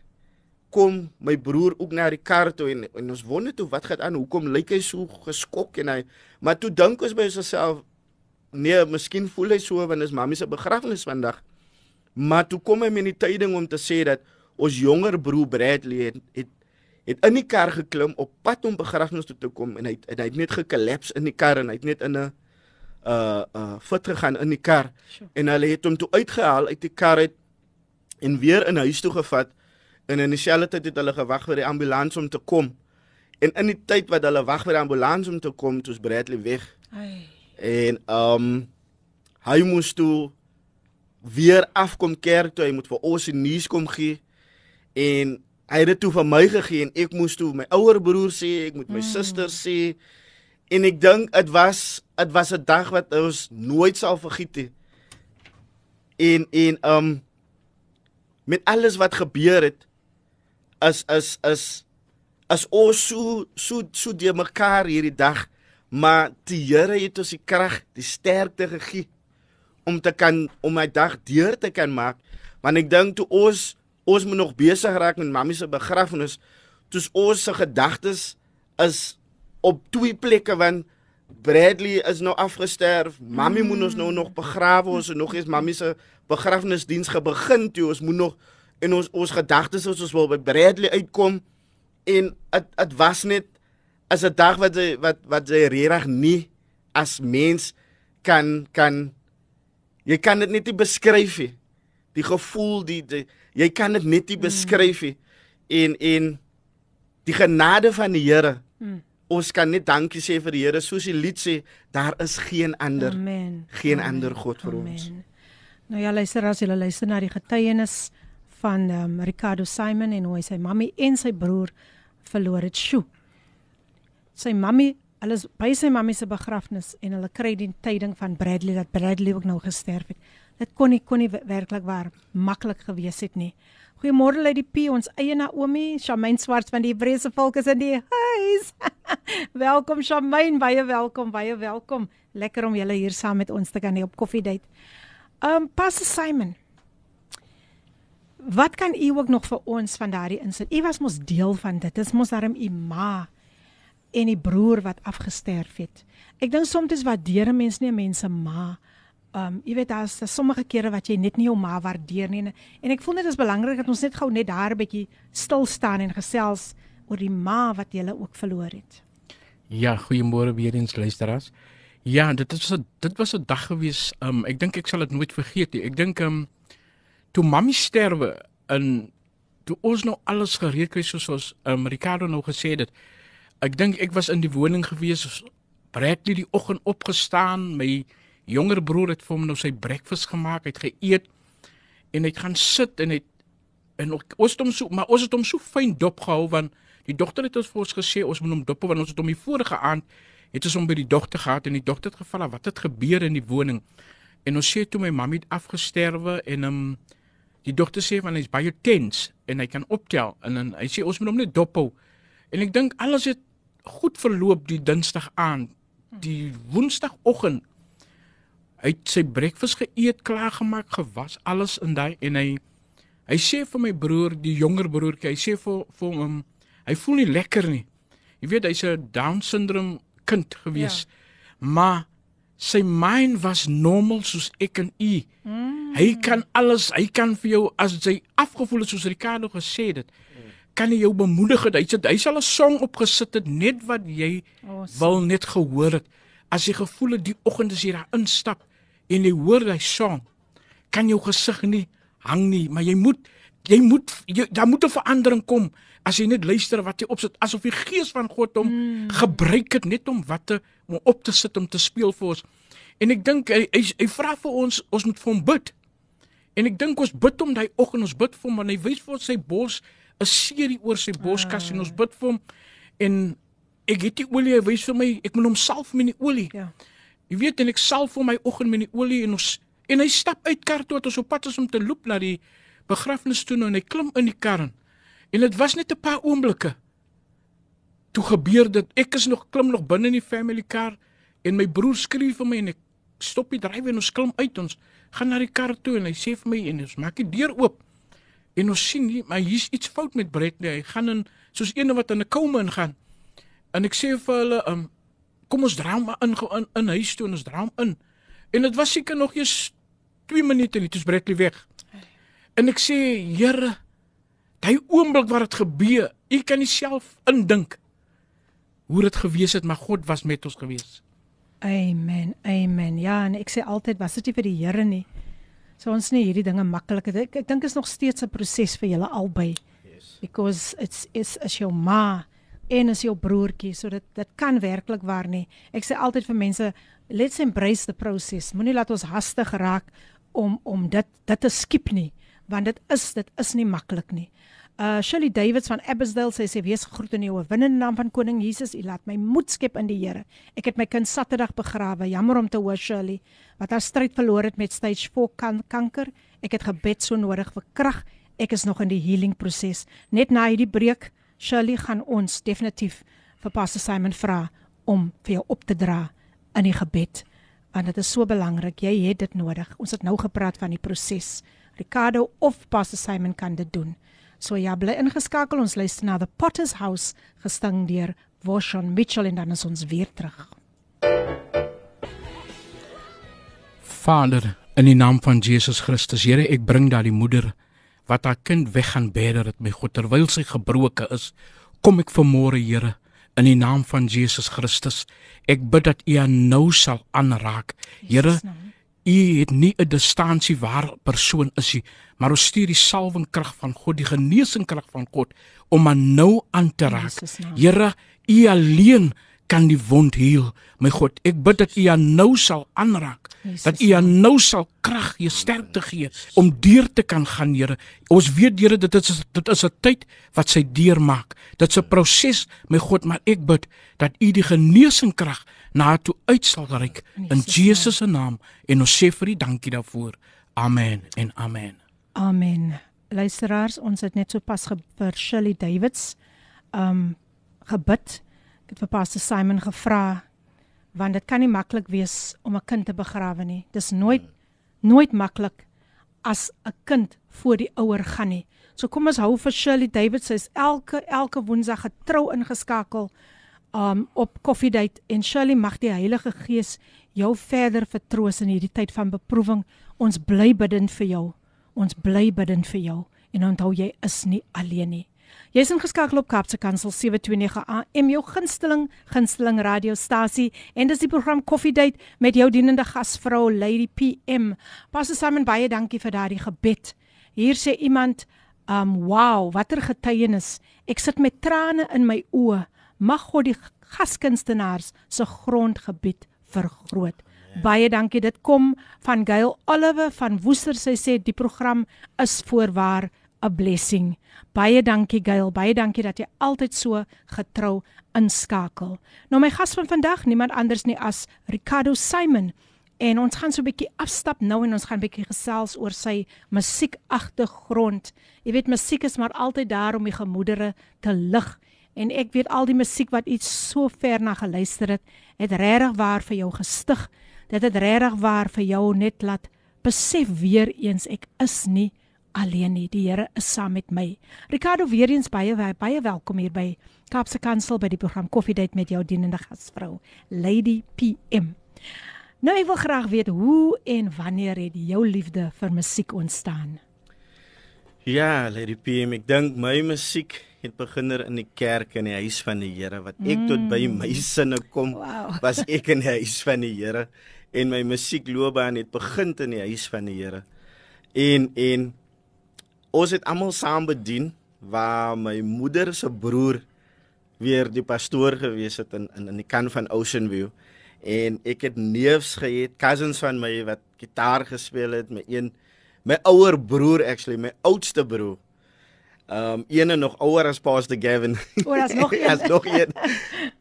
kom my broer ook na die kar toe en, en ons wonder toe wat gaan aan? Hoekom lyk hy so geskok? En hy maar toe dink ons by osself nee miskien voel hy so want is mami se begrafnis vandag maar toe kom hy met die tyding om te sê dat ons jonger broer Bradley het het, het in die kar geklim op pad om begrafnis toe te kom en hy het, en hy het net gekollaps in die kar en hy het net in 'n uh uh voet gegaan in die kar Sjoe. en hulle het hom toe uitgehaal uit die kar uit en weer in huis toe gevat en in dieselfde tyd het hulle gewag vir die ambulans om te kom en in die tyd wat hulle wag vir die ambulans om te kom toe's Bradley weg Ai. En um hy moes toe weer afkom kerk toe, hy moet vir ons die nuus kom gee en hy het dit toe vir my gegee en ek moes toe my ouer broer sê, ek moet my mm. suster sê en ek dink dit was dit was 'n dag wat ons nooit sal vergeet nie. En en um met alles wat gebeur het as as as as ons so so so die mekaar hierdie dag maar die Here het ons die krag, die sterkte gegee om te kan om my dag deur te kan maak. Want ek dink toe ons ons moet nog besig raak met mammie se begrafnis, toe ons se gedagtes is op twee plekke want Bradley is nou afgesterf. Mm. moet ons nou nog begrawe. Ons het nog eens mammie se begrafnisdiens gebegin toe. Ons moet nog en ons ons gedagtes is ons wil by Bradley uitkom en dit dit was net as 'n dag wat jy, wat wat jy regtig nie as mens kan kan jy kan dit net nie beskryf nie. Die gevoel die, die jy kan dit net nie mm. beskryf nie. En en die genade van die Here. Mm ons kan net dankie sê vir die Here soos die lied sê daar is geen ander Amen. geen Amen. ander God vir Amen. ons. Nou ja luister as jy luister na die getuienis van um, Ricardo Simon en hoe hy sy mammy en sy broer verloor het. Sjoe. Sy mammy, hulle is by sy mammy se begrafnis en hulle kry die tyding van Bradley dat Bradley ook nou gesterf het. Dit kon nie kon nie werklik waar maklik gewees het nie. Goeiemôre Lady P, ons eie Naomi, Shamaine Swarts van die Hebreëse volk is in die huis. welkom Shamaine, baie welkom, baie welkom. Lekker om julle hier saam met ons te kan hê op Coffee Date. Um Pastor Simon. Wat kan u ook nog vir ons van daardie insit? U was mos deel van dit. Dit is mos daarom u ma en die broer wat afgesterf het. Ek dink soms wat deure mense nie mense ma Um jy weet daar's sommige kere wat jy net nie jou ma waardeer nie en ek voel net dit is belangrik dat ons net gou net daar 'n bietjie stil staan en gesels oor die ma wat jy ook verloor het. Ja, goeiemôre weer eens luisteraars. Ja, dit is 'n dit was 'n dag gewees. Um ek dink ek sal dit nooit vergeet nie. Ek dink um toe mammy sterwe in toe ons nou alles gereed kry soos ons um Ricardo nou gesê het. Ek dink ek was in die woning gewees. Bradley die oggend opgestaan, my jonger broer het vir hom nou sy breakfast gemaak, het geëet en hy het gaan sit en het en ons het hom so maar ons het hom so fyn dop gehou want die dogter het ons vir ons gesê ons moet hom dop want ons het hom die vorige aand het ons hom by die dogter gehad en die dogter het gevra wat het gebeur in die woning en ons sê toe my mamma het afgesterwe en um, die dogter sê want hy's baie tens en hy kan optel en dan hy sê ons moet hom net dop hou en ek dink alles het goed verloop die dinsdag aand die woensdagoggend Hy het sy breakfast geëet, klaar gemaak, gewas, alles in daai en hy hy sê vir my broer, die jonger broertjie, hy sê vir vir hom hy voel nie lekker nie. Jy weet hy's 'n down syndroom kind gewees. Ja. Maar sy mind was normaal soos ek en u. Mm. Hy kan alles, hy kan vir jou as hy afgevoel het soos Ricardo gesê het. Kan hy jou bemoedig het. Hy sê hy sal 'n song opgesit het net wat jy awesome. wil net gehoor het. As jy gevoel het die oggend as jy daar instap, en jy hoor hy song, kan jou gesig nie hang nie, maar jy moet jy moet jy, daar moet 'n verandering kom as jy net luister wat jy opsit asof die gees van God hom mm. gebruik het net om wat te om op te sit om te speel vir ons. En ek dink hy hy, hy vra vir ons ons moet vir hom bid. En ek dink ons bid hom daai oggend ons bid vir hom want hy wys vir ons sy bors 'n serie oor sy borskas ah. en ons bid vir hom en ek het die olie hy wys vir my ek moet hom salf met die olie. Ja. Jy weet en ek sal vir my oggend met die olie en ons en hy stap uit kar toe tot ons op pad is om te loop na die begrafnis toe nou en hy klim in die kar en dit was net 'n paar oomblikke. Toe gebeur dit ek is nog klim nog binne in die family car en my broer skree vir my en ek stop die dryf en ons klim uit ons gaan na die kar toe en hy sê vir my en ons maak die deur oop en ons sien nie maar hier's iets fout met Brett nie hy gaan in soos een wat in 'n koma ingaan en ek sê vir hulle um, kom ons draai maar in in, in huis toe ons draai in. En dit was seker nog eers 2 minute nie, toe Bradley weg. En ek sê, Here, daai oomblik wat dit gebeur, u kan nie self indink hoe dit gewees het, maar God was met ons gewees. Amen. Amen. Ja, en ek sê altyd was dit nie vir die Here nie. So ons nie hierdie dinge maklik. Ek, ek dink is nog steeds 'n proses vir julle albei. Yes. Because it's is as jou ma en as jou broertjie, so dit dit kan werklik waar nie. Ek sê altyd vir mense, let's embrace the process. Moenie laat ons hastig raak om om dit dit te skiep nie, want dit is dit is nie maklik nie. Uh Shirley Davids van Abbotsdale sê sy wees gegroet in die oorwinnende naam van koning Jesus. U laat my moed skep in die Here. Ek het my kind Saterdag begrawe. Jammer om te hoor Shirley wat haar stryd verloor het met stage 4 kan kanker. Ek het gebed so nodig vir krag. Ek is nog in die healing proses. Net na hierdie breek, Shirley gaan ons definitief vir Pastor Simon vra om vir jou op te dra in die gebed want dit is so belangrik. Jy het dit nodig. Ons het nou gepraat van die proses. Ricardo of Pastor Simon kan dit doen. So ja, bly ingeskakel. Ons luister na The Potter's House gesting deur Washon Mitchell en dan is ons weer terug. Vader, in die naam van Jesus Christus, Here, ek bring daardie moeder wat haar kind weg gaan beder het, my God, terwyl sy gebroken is, kom ek vanmôre, Here, in die naam van Jesus Christus. Ek bid dat U haar nou sal aanraak. Here, U het nie 'n distansie waar persoon is nie, maar ons stuur die salwingkrag van God, die genesingkrag van God om aan nou aan te raak. Here, U alleen kan die wond heel. My God, ek bid dat U aan nou sal aanraak. Jesus dat U aan nou sal krag gee, sterkte gee om deur te kan gaan, Here. Ons weet Here dit is dit is 'n tyd wat sy deurmaak. Dit's 'n proses, my God, maar ek bid dat U die genesingkrag na haar toe uit sal reik in Jesus se naam en ons sê vir U dankie daarvoor. Amen en amen. Amen. Luisteraars, ons het net so pas vir Shirley Davids um gebid. Ek het vir Pastor Simon gevra want dit kan nie maklik wees om 'n kind te begrawe nie. Dis nooit nooit maklik as 'n kind voor die ouer gaan nie. So kom ons hou vir Shirley Davids, sy is elke elke Woensdag getrou ingeskakel um op Coffee Date en Shirley mag die Heilige Gees jou verder vertroos in hierdie tyd van beproewing. Ons bly bidend vir jou. Ons bly bidend vir jou en onthou jy is nie alleen nie. Jy's ingeskakel op Kapse Kansel 729 AM jou gunsteling gunsteling radiostasie en dis die program Coffee Date met jou dienende gasvrou Lady PM. Pastor Simon baie dankie vir daardie gebed. Hier sê iemand, um wow, watter getuienis. Ek sit met trane in my oë. Mag God die gaskunstenaars se grondgebied vergroot. Baie dankie. Dit kom van Gail Olive van Woester. Sy sê die program is voorwaar 'n blessing. Baie dankie Gail, baie dankie dat jy altyd so getrou inskakel. Nou my gas van vandag, niemand anders nie as Ricardo Simon. En ons gaan so 'n bietjie afstap nou en ons gaan 'n bietjie gesels oor sy musiekagtergrond. Jy weet musiek is maar altyd daar om die gemoedere te lig. En ek weet al die musiek wat iets so ver na geluister het, het regtig waar vir jou gestig. Dit het regtig waar vir jou net laat besef weer eens ek is nie alleen nie. Die Here is saam met my. Ricardo weer eens baie baie welkom hier by Kaapse Kansel by die program Coffee Date met jou dienende gasvrou, Lady PM. Nou ek wil graag weet hoe en wanneer het jou liefde vir musiek ontstaan? Ja, Lady PM, ek dink my musiek het beginner in die kerk in die huis van die Here wat ek mm. tot by my sinne kom. Wow. Was ek in die huis van die Here en my musiekloopbaan het begin in die huis van die Here. En en ons het almal saam bedien waar my moeder se broer weer die pastoor gewees het in in in die kant van Ocean View. En ek het neefs gehad cousins van my wat gitaar gespeel het my een my ouer broer actually my oudste broer. Um ene nog ouer as Pastor Gavin. O daar's nog een. daar's nog een.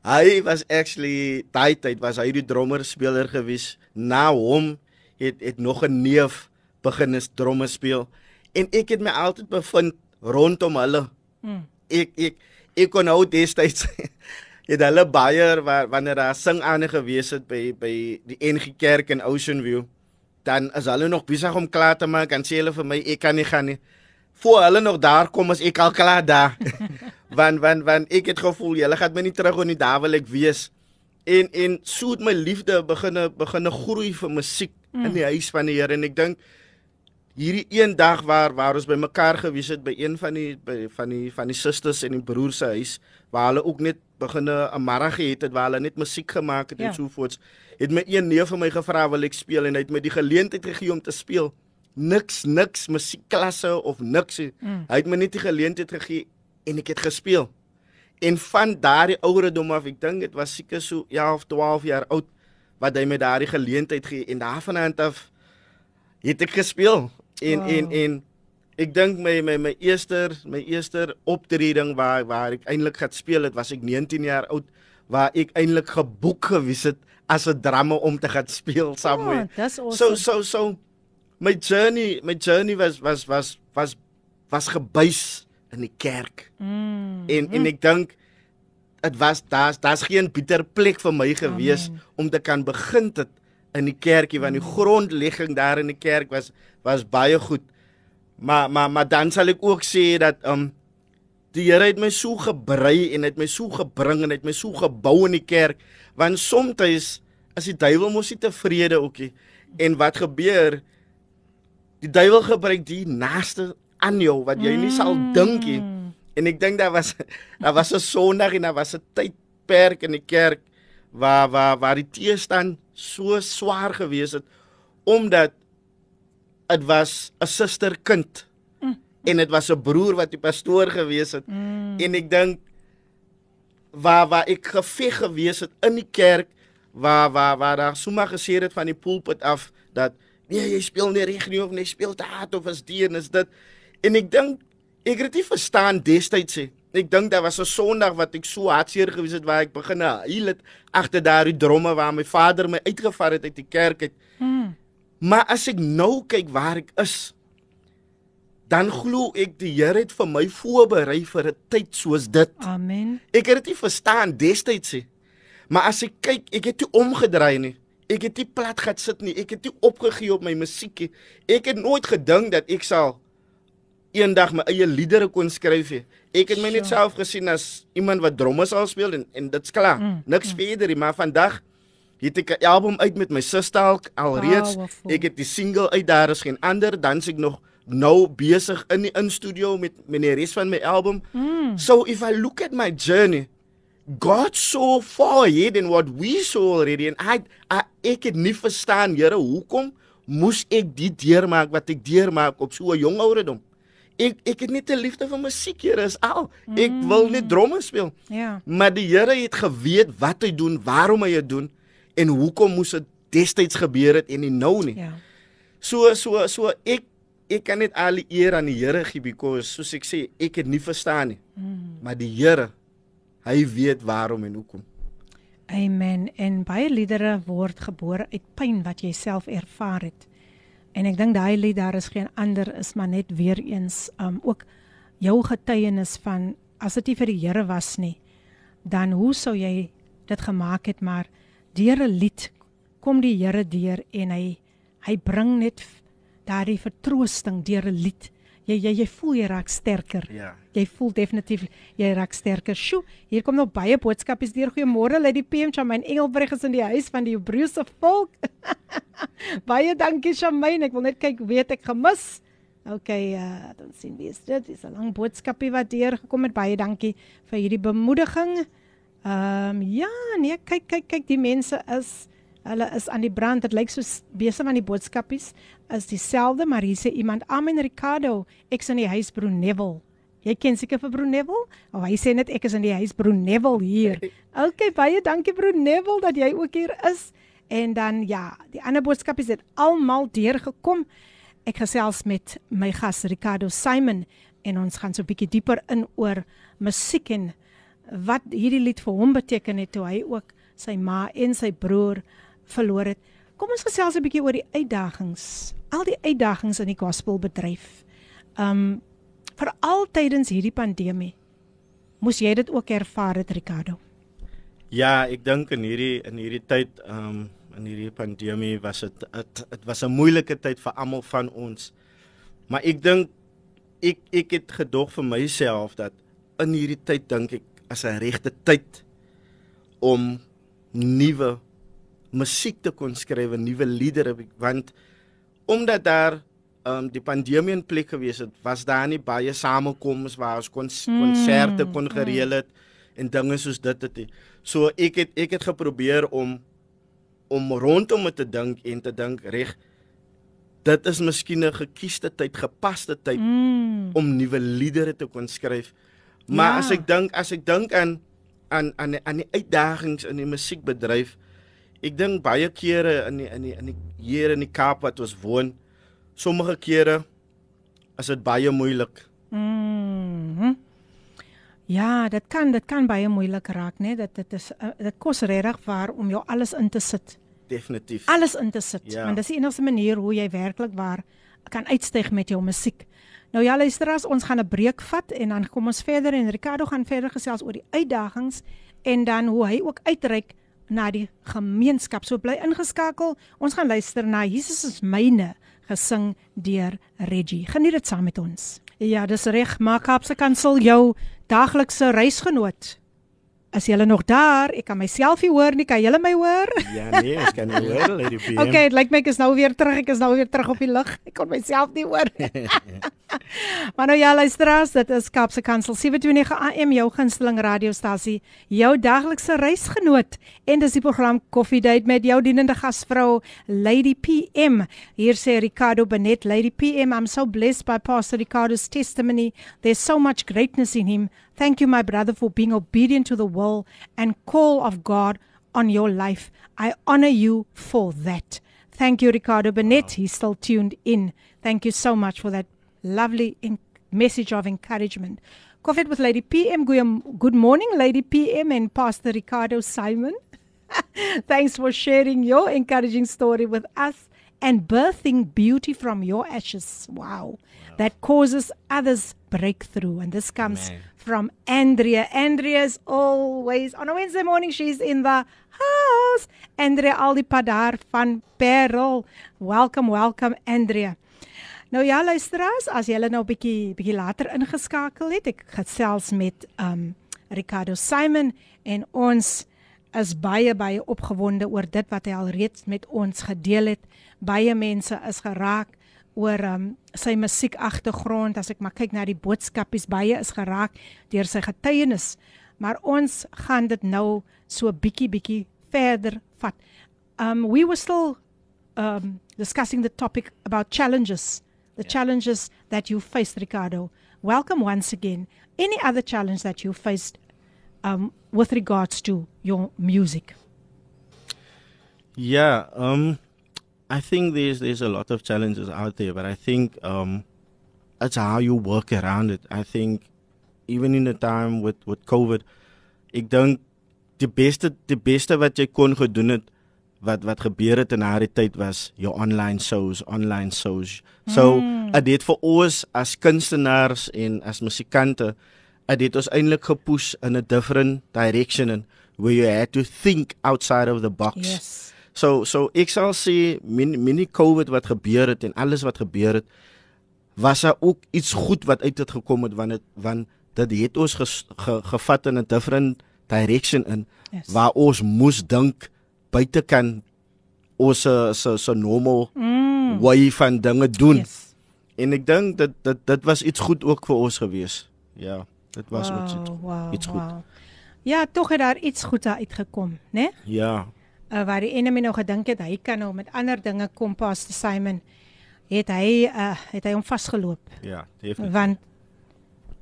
Hy was actually daai tyd was hy die drummer speler gewees. Na hom het het nog 'n neef begin is drummer speel en ek het my altyd bevind rondom hulle. Hmm. Ek ek ek kon nou destyds het hulle baie waar wanneer daar sing aan gewees het by by die NG Kerk in Ocean View, dan is hulle nog besig om klaar te maak en sê hulle vir my ek kan nie gaan nie. Voor hulle nog daar kom as ek al klaar daar. want want want ek het gevoel julle gaan my nie terug op die daar wil ek wees. En en so het my liefde begin begin groei vir musiek mm. in die huis van die Here en ek dink hierdie een dag waar waar ons bymekaar gewees het by een van die by, van die van die susters en die broers se huis waar hulle ook net beginne 'n middag gehad het waar hulle net musiek gemaak het ja. en so voort het my een neef vir my gevra wil ek speel? En hy het my die geleentheid gegee om te speel. Niks niks musiekklasse of niks. Mm. hy het my net die geleentheid gegee en ek het gespeel. En van daardie ouderdom af ek dink dit was seker so 11 12 jaar oud wat hy my daardie geleentheid gee en daarvan af het ek gespeel en Wow. en en ek dink my my my eerste my eerste optreding waar waar ek eintlik gaan speel het was ek 19 jaar oud waar ek eintlik geboek gewees het as 'n drama om te gaan speel saam Oh, met So awesome. so so my journey my journey was was was was was gebuis in die kerk. Mm. En en ek dink dit was daar's daar's geen beter plek vir my gewees Amen. om te kan begin dit in die kerkie want die grondlegging daar in die kerk was was baie goed. Maar maar maar dan sal ek ook sê dat um die Here het my so gebrei en het my so gebring en het my so gebou in die kerk want soms is die duiwel mos nie tevrede ookie en wat gebeur die duiwel gebruik die naaste aan jou wat jy nie sal dink nie en ek dink daar was daar was 'n Sondag en daar was 'n tydperk in die kerk waar waar waar die teestand so swaar gewees het omdat dit was 'n susterkind en dit was 'n broer wat die pastoor gewees het. Mm. en ek dink waar waar ek geveg gewees het in die kerk waar waar waar daar sommer gesê het van die pulpit af dat nee jy speel nie reg nie of jy speel te hard of as die en is dit. En ek dink ek het dit verstaan destyds sê ek dink daar was 'n sonderdag wat ek so hartseer gewees het waar ek begin huil het agter daardie dromme waar my vader my uitgevat het uit die kerk uit. Mm. Maar as ek nou kyk waar ek is dan glo ek die Here het vir my voorberei vir 'n tyd soos dit Amen. Ek het dit nie verstaan destyds nie. Maar as ek kyk, ek het nie omgedraai nie. Ek het nie plat gaan sit nie. Ek het nie opgegee op my musiek nie. Ek het nooit gedink dat ek sal eendag my eie liedere kon skryf nie. Ek het my net Sure. self gesien as iemand wat dromme sal speel en en dit's klaar. Mm, Niks verder nie, maar vandag het ek 'n album uit met my suster al alreeds. Powerful. Ek het die single uit daar is geen ander dan ek nog nou besig in die in studio met met die res van my album. Mm. So if I look at my journey, God so far ahead in what we saw already and I, I ek het nie verstaan, Here, hoekom moes ek die deurmaak wat ek deurmaak op so 'n jong ouderdom? Ek ek het net 'n liefde vir musiek, Here, is al. Ek wil net dromme speel. Ja. Maar die Here het geweet wat hy doen, waarom hy dit doen en hoekom moes dit destyds gebeur het en nie nou nie. Ja. So so so ek ek kan net al eer aan die Here gee because soos ek sê, ek het nie verstaan nie. Mm. Maar die Here hy weet waarom en hoekom. Amen. En baie liedere word gebore uit pyn wat jy self ervaar het. En ek dink daai lied daar is geen ander is maar net weer eens um ook jou getuienis van as dit nie vir die Here was nie, dan hoe sou jy dit gemaak het maar deur 'n lied kom die Here deur en hy hy bring net daardie vertroosting deur 'n lied. Jy jy jy voel jy raak sterker. Ja. Jy voel definitief jy raak sterker. Sjoe, hier kom nog baie boodskapies deur. Goeiemôre, Lady PM Chamaine Engelbreg is in die huis van die Hebreëse volk. baie dankie Chamaine. Ek wil net kyk weet ek gemis. OK, uh dan sien wie is dit? Dis 'n lang boodskapie wat deur gekom het. Baie dankie vir hierdie bemoediging. Ehm um, ja, nee, kyk kyk kyk die mense is hulle is aan die brand. Dit lyk soos besig aan die boodskapies is dieselfde, maar hier sê iemand Amen Ricardo, ek's in die huis Broer Neville. Jy ken seker vir Broer Neville? Of hy sê net ek is in die huis Broer Neville hier. OK, baie dankie Broer Neville dat jy ook hier is. En dan ja, die ander boodskapies het almal deurgekom. Ek gesels met my gas Ricardo Simon en ons gaan so 'n bietjie dieper in oor musiek en wat hierdie lied vir hom beteken het toe hy ook sy ma en sy broer verloor het. Kom ons gesels 'n bietjie oor die uitdagings. Al die uitdagings in die gospelbedryf. Um veral tydens hierdie pandemie. Moes jy dit ook ervaar het Ricardo? Ja, ek dink in hierdie in hierdie tyd um, in hierdie pandemie was dit dit dit was 'n moeilike tyd vir almal van ons. Maar ek dink ek ek het gedog vir myself dat in hierdie tyd dink ek as 'n regte tyd om nuwe musiek te kon skryf, nuwe liedere want omdat daar um, die pandemie in plek gewees het, was daar nie baie samekomings waar ons kon konserte kon gereël het en dinge soos dit het. So ek het ek het geprobeer om om rondom te dink en te dink reg dit is miskien 'n gekiesde tyd, gepaste tyd Mm. om nuwe liedere te kon skryf. Maar Ja. as ek dink as ek dink aan aan aan aan die uitdagings in die musiekbedryf, ek dink baie kere in die in die in die hier in die Kaap wat ons woon, sommige kere is dit baie moeilik. Mhm. Ja, dit kan dit kan baie moeilik raak, né? Dit dit is uh, dit kos regtig waar om jou alles in te sit. Definitief. Alles in te sit. Ja. Want dis die enigste manier hoe jy werklik waar kan uitstyg met jou musiek. Nou ja, luisteraars, ons gaan 'n breek vat en dan kom ons verder en Ricardo gaan verder gesels oor die uitdagings en dan hoe hy ook uitreik na die gemeenskap. So bly ingeskakel. Ons gaan luister na Jesus is myne gesing deur Reggie. Geniet dit saam met ons. Ja, dis reg. Maak Kaapse Kansel jou daglikse reisgenoot. Is jy nog daar? Ek kan myself nie hoor nie. Kan jy my hoor? Ja nee, ek kan nie hoor Lady PM. Okay, dit lyk my ek is nou weer terug. Ek is nou weer terug op die lug. Ek kon myself nie hoor. maar nou ja, luisteraars, dit is Kaapse Kansel 729 AM jou gunsteling radiostasie, jou daglikse reisgenoot. En dis die program Coffee Date met jou dienende gasvrou Lady PM. Hier sê Ricardo Benet, Lady PM, I'm so blessed by Pastor Ricardo's testimony. There's so much greatness in him. Thank you my brother for being obedient to the will and call of God on your life. I honor you for that. Thank you, Ricardo Bennett. He's still tuned in. Thank you so much for that lovely in- message of encouragement. Coffee with Lady PM. Good morning, Lady PM and Pastor Ricardo Simon. Thanks for sharing your encouraging story with us and birthing beauty from your ashes. Wow. That causes others breakthrough. And this comes Amen. from Andrea. Andrea is always on a Wednesday morning. She's in the house. Andrea Aldipadar van Perel. Welcome, welcome, Andrea. Nou ja, luisteraars, as julle nou bietjie bietjie later ingeskakel het, ek gesels met um Ricardo Simon en ons is baie baie opgewonde oor dit wat hy al reeds met ons gedeel het. Baie mense is geraak oor um sy musiekagtergrond. As ek maar kyk na die boodskapies, baie is geraak deur sy getuienis. Maar ons gaan dit nou so bietjie bietjie verder vat. Um we were still um discussing the topic about challenges, the challenges that you faced Ricardo. Welcome once again. Any other challenge that you faced um with regards to your music? Yeah, um, I think there's there's a lot of challenges out there, but I think um, it's how you work around it. I think even in the time with with COVID, ek dink die beste die beste wat jy kon gedoen het wat wat gebeur het in daardie tyd was jou online shows, online shows. So, Mm. dit vir ons as kunstenaars en as musikante dit ons eintlik gepush in a different direction and where you had to think outside of the box. Yes. So so ek sal sê min mini COVID wat gebeur het en alles wat gebeur het was daar ook iets goed wat uit dit gekom het want dit want dit het ons ges, ge, gevat in 'n different direction in Yes. waar ons moes dink buite kan ons se se se normal Mm. way van dinge doen. Yes. En ek dink dit dit dit was iets goed ook vir ons gewees. Ja, dit was wow, iets wow, wow, iets goed. wow. Ja, tog het daar iets goed uitgekom, né? Ja. Uh, waar die enemy nou gedink het hy kan nou met ander dinge kom pas te Simon. Het hy uh, het hy hom vasgeloop. Ja, definitief. want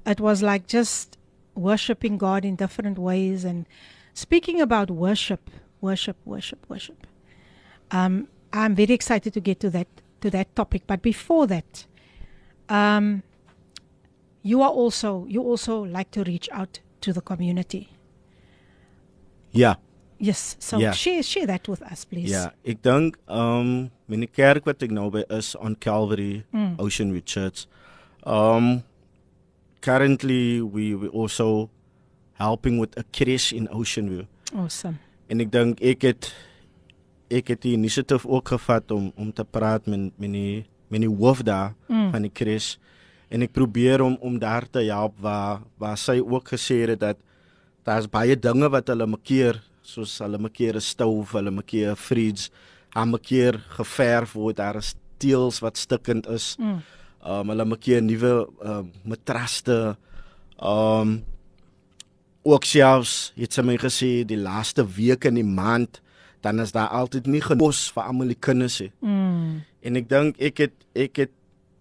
it was like just worshiping God in different ways and speaking about worship, worship, worship, worship. Um, I'm very excited to get to that to that topic, but before that, um, you are also you also like to reach out to the community. Ja. Yes, so Yeah. share share that with us, please. Ja, ek dink um die kerk wat ek nou by is on Calvary Mm. Ocean View Church. Um currently we we also helping with a crash in Ocean View. Awesome. En ek dink ek het ek het die initiative ook gevat om om te praat met met die met die hoof daar Mm. van die crash en ek probeer om om daar te help waar waar sy ook gesê het dat daar's baie dinge wat hulle mekeer soos hulle mekeer 'n stoof, hulle mekeer 'n fridge, hulle mekeer geverf word, daar is teels wat stikkend is. Mm. Um hulle mekeer nuwe um matraste. Um ook selfs het sy my gesê die laaste week in die maand dan is daar altyd nie genos vir almal die kinders nie. Mm. En ek dink ek het ek het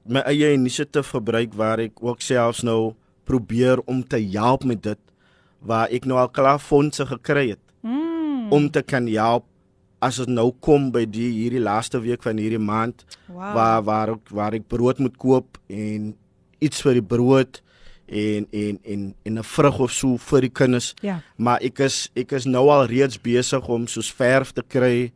my eie initiatief gebruik waar ek ook selfs nou probeer om te help met dit waar ek nou al klaar fondse gekry het Mm. om te kan help as dit nou kom by die hierdie laaste week van hierdie maand Wow. waar waar ek, waar ek brood moet koop en iets vir die brood en en en en 'n vrug of so vir die kinders. Ja. Maar ek is ek is nou al reeds besig om soos verf te kry.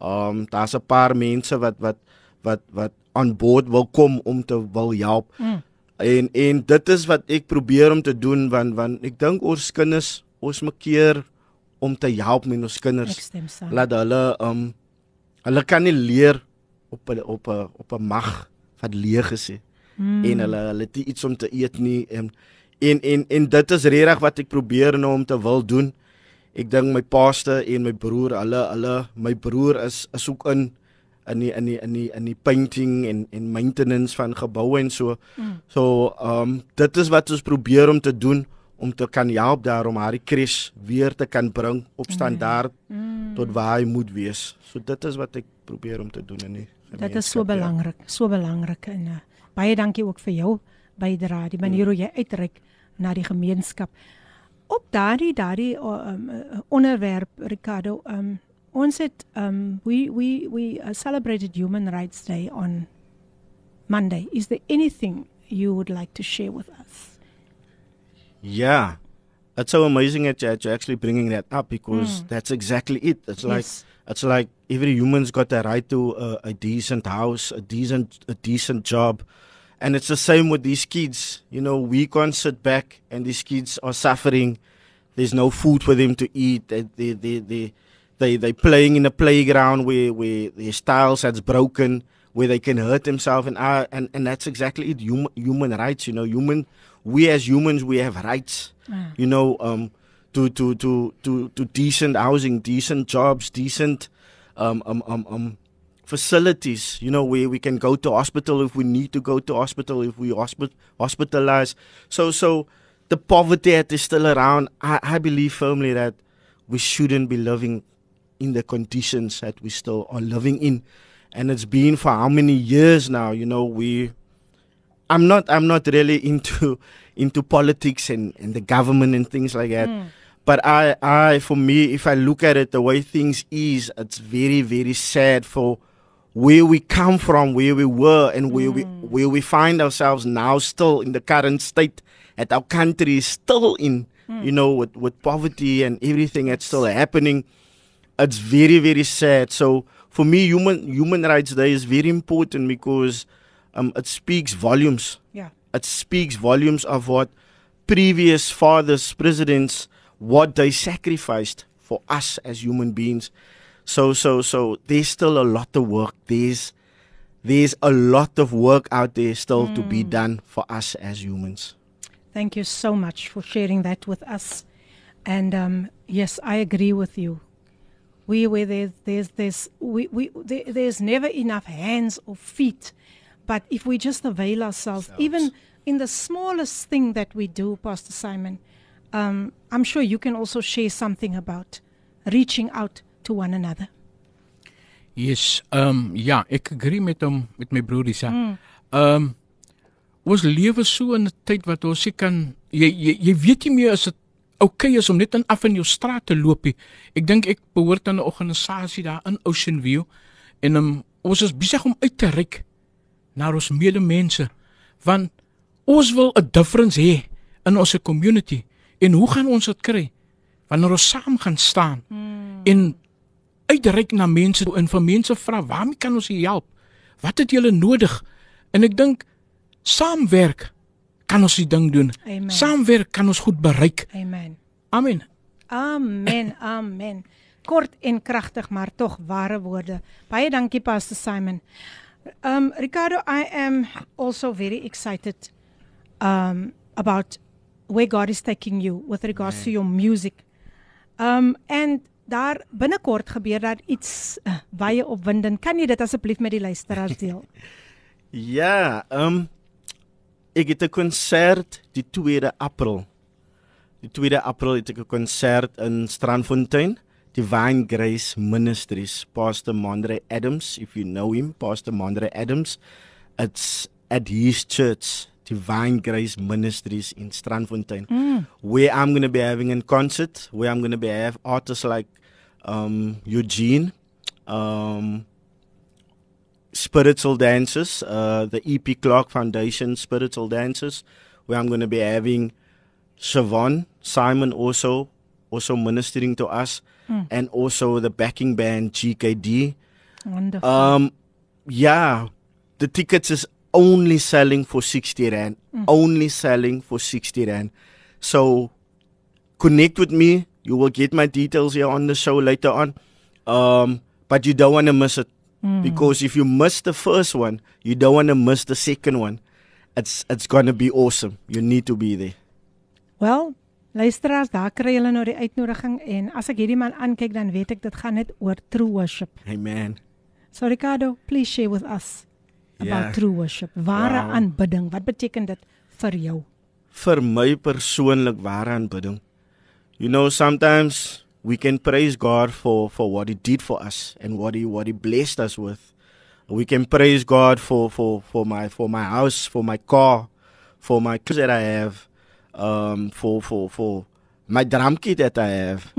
Um daar's 'n paar mense wat wat wat wat aan boord wil kom om te wil help. Mm. En en dit is wat ek probeer om te doen want want ek dink ons kinders ons moet keer om te help met ons kinders. Laat hulle um hulle kan nie leer op op 'n op 'n mag wat leeg is nie Mm. en hulle hulle het iets om te eet nie en en en, en dit is regtig wat ek probeer nou om te wil doen. Ek dink my paaste en my broer, hulle hulle my broer is is ook in in die in die in die in die painting en en maintenance van geboue en so. Mm. So ehm um, dit is wat ons probeer om te doen om te kan help daarom haar crash weer te kan bring op standaard Mm. tot waar hy moet wees. So dit is wat ek probeer om te doen in die Dit is so gemeenskap, ja. belangrik, so belangrik en uh, baie dankie ook vir jou bydrae, die manier hoe jy uitreik na die gemeenskap. Op daardie daardie um, onderwerp Ricardo, um, ons het um, we we we uh, celebrated Human Rights Day on Monday. Is there anything you would like to share with us? Yeah. It's so amazing that you're actually bringing that up because hmm. that's exactly it. It's like Yes. it's like every human's got a right to a, a decent house, a decent a decent job. And it's the same with these kids. You know, we can't sit back and these kids are suffering. There's no food for them to eat. They they they they they they playing in a playground where where their styles has broken, where they can hurt themselves and I, and and that's exactly it. Human human rights. You know, human. We as humans, we have rights. You know, um, to to to to to decent housing, decent jobs, decent um um um um facilities. You know, where we can go to hospital if we need to go to hospital if we hospi- hospitalized. So so the poverty that is still around. I, I believe firmly that we shouldn't be living in the conditions that we still are living in, and it's been for how many years now? You know, we. I'm not. I'm not really into into politics and, and the government and things like that. Hmm. But I, I, for me, if I look at it the way things is, it's very, very sad for where we come from, where we were, and where we hmm. where we find ourselves now, still in the current state that our country is still in. Hmm. You know, with with poverty and everything that's still happening it's very very sad so for me human human rights day is very important because um, it speaks volumes Yeah. it speaks volumes of what previous fathers presidents what they sacrificed for us as human beings so so so there's still a lot of work there's there's a lot of work out there still to be done for us as humans Thank you so much for sharing that with us. And um, yes, I agree with you. We where there's there's there's we, we there, there's never enough hands or feet, but if we just avail ourselves, even in the smallest thing that we do, Pastor Simon, um, I'm sure you can also share something about reaching out to one another. Yes, um, ja, ek agree met hom met my broer Lisa. Ehm um, ons lewe so in 'n tyd wat ons nie kan jy jy, jy weet nie meer as dit oukei okay is om net in af in jou straat te loop nie. Ek dink ek behoort aan 'n organisasie daar in Ocean View en um, ons is besig om uit te reik na ons medemense want ons wil 'n difference hê in ons community. En hoe gaan ons dit kry? Wanneer ons saam gaan staan hmm. en uitreik na mense en vir mense vra waarmee kan ons julle help? Wat het julle nodig? En ek dink saamwerk kan ons die ding doen. Amen. Saamwerk kan ons goed bereik. Amen. Amen. Amen. Amen. Kort en kragtig, maar tog ware woorde. Baie dankie Pastor Simon. Um Ricardo, I am also very excited um about where God is taking you with regards to your music. Um and daar binnekort gebeur daar iets uh, baie opwindend. Kan jy dit asseblief met die luisteraars deel? Ja, ehm um, ek het 'n konsert die 2de April. Die 2de April het ek 'n konsert in Strandfontein, Divine Grace Ministries, Pastor Mondre Adams, if you know him, Pastor Mondre Adams. It's at his church, Divine Grace Ministries in Strandfontein, Mm. where I'm going to be having a concert, where I'm going to be have artists like um Eugene um, spiritual dances, uh, the EP Clark Foundation spiritual dances, where I'm going to be having Siobhan Simon also also ministering to us, and also the backing band GKD. Wonderful. Um, yeah, the tickets is only selling for 60 rand. Only selling for 60 rand. So connect with me. You will get my details here on the show later on. Um, but you don't want to miss it because if you miss the first one, you don't want to miss the second one. It's it's gonna be awesome. You need to be there. Wel, luisteraars, daar kry julle nou die uitnodiging en as ek hierdie man aankyk dan weet ek dit gaan net oor true worship. Amen. So Ricardo, please share with us about Ja. true worship. Ware Wow. aanbidding. Wat beteken dit vir jou? vir my persoonlik ware aanbidding. You know, sometimes we can praise God for for what He did for us and what He what He blessed us with. We can praise God for for for my for my house, for my car, for my kids that I have, um, for for for my drum kit that I have.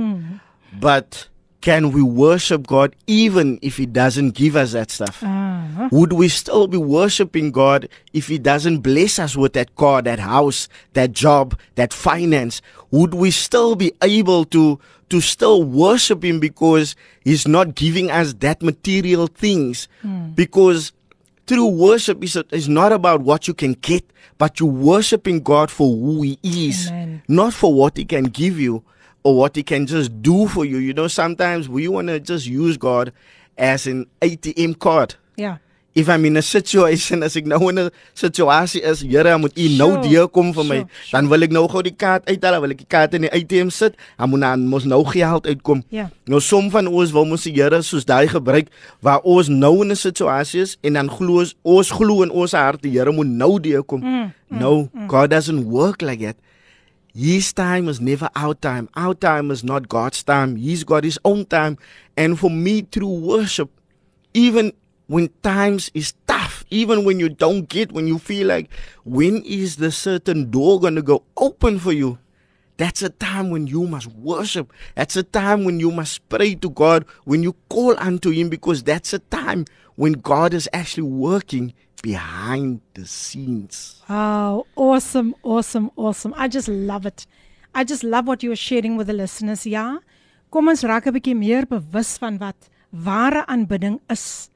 But can we worship God even if He doesn't give us that stuff? Ah, Would we still be worshiping God if He doesn't bless us with that car, that house, that job, that finance? Would we still be able to to still worship Him because He's not giving us that material things? Because through worship is is not about what you can get, but you worshiping God for who He is, Amen. not for what He can give you or what He can just do for you. You know, sometimes we want to just use God as an ATM card. ja. If I'm in a situation as ek nou in 'n situasie is, Here, moet U nou Sure, deurkom vir my, sure, sure. dan wil ek nou gou die kaart uithaal, wil ek die kaart in die ATM sit, dan moet dan mos nou geld uitkom. Ja. Nou som van ons wil mos die Here soos daai gebruik waar ons nou in 'n situasie is en dan glo ons ons glo in ons hart die Here moet nou deurkom. Mm, no, God doesn't work like that. His time is never our time. Our time is not God's time. He's got his own time. And for me through worship, even when times is tough, even when you don't get, when you feel like, when is the certain door going to go open for you? That's a time when you must worship. That's a time when you must pray to God, when you call unto Him, because that's a time when God is actually working behind the scenes. Wow, awesome, awesome, awesome. I just love it. I just love what you are sharing with the listeners. Ja. Kom ons raak 'n bietjie meer bewus van wat ware aanbidding is.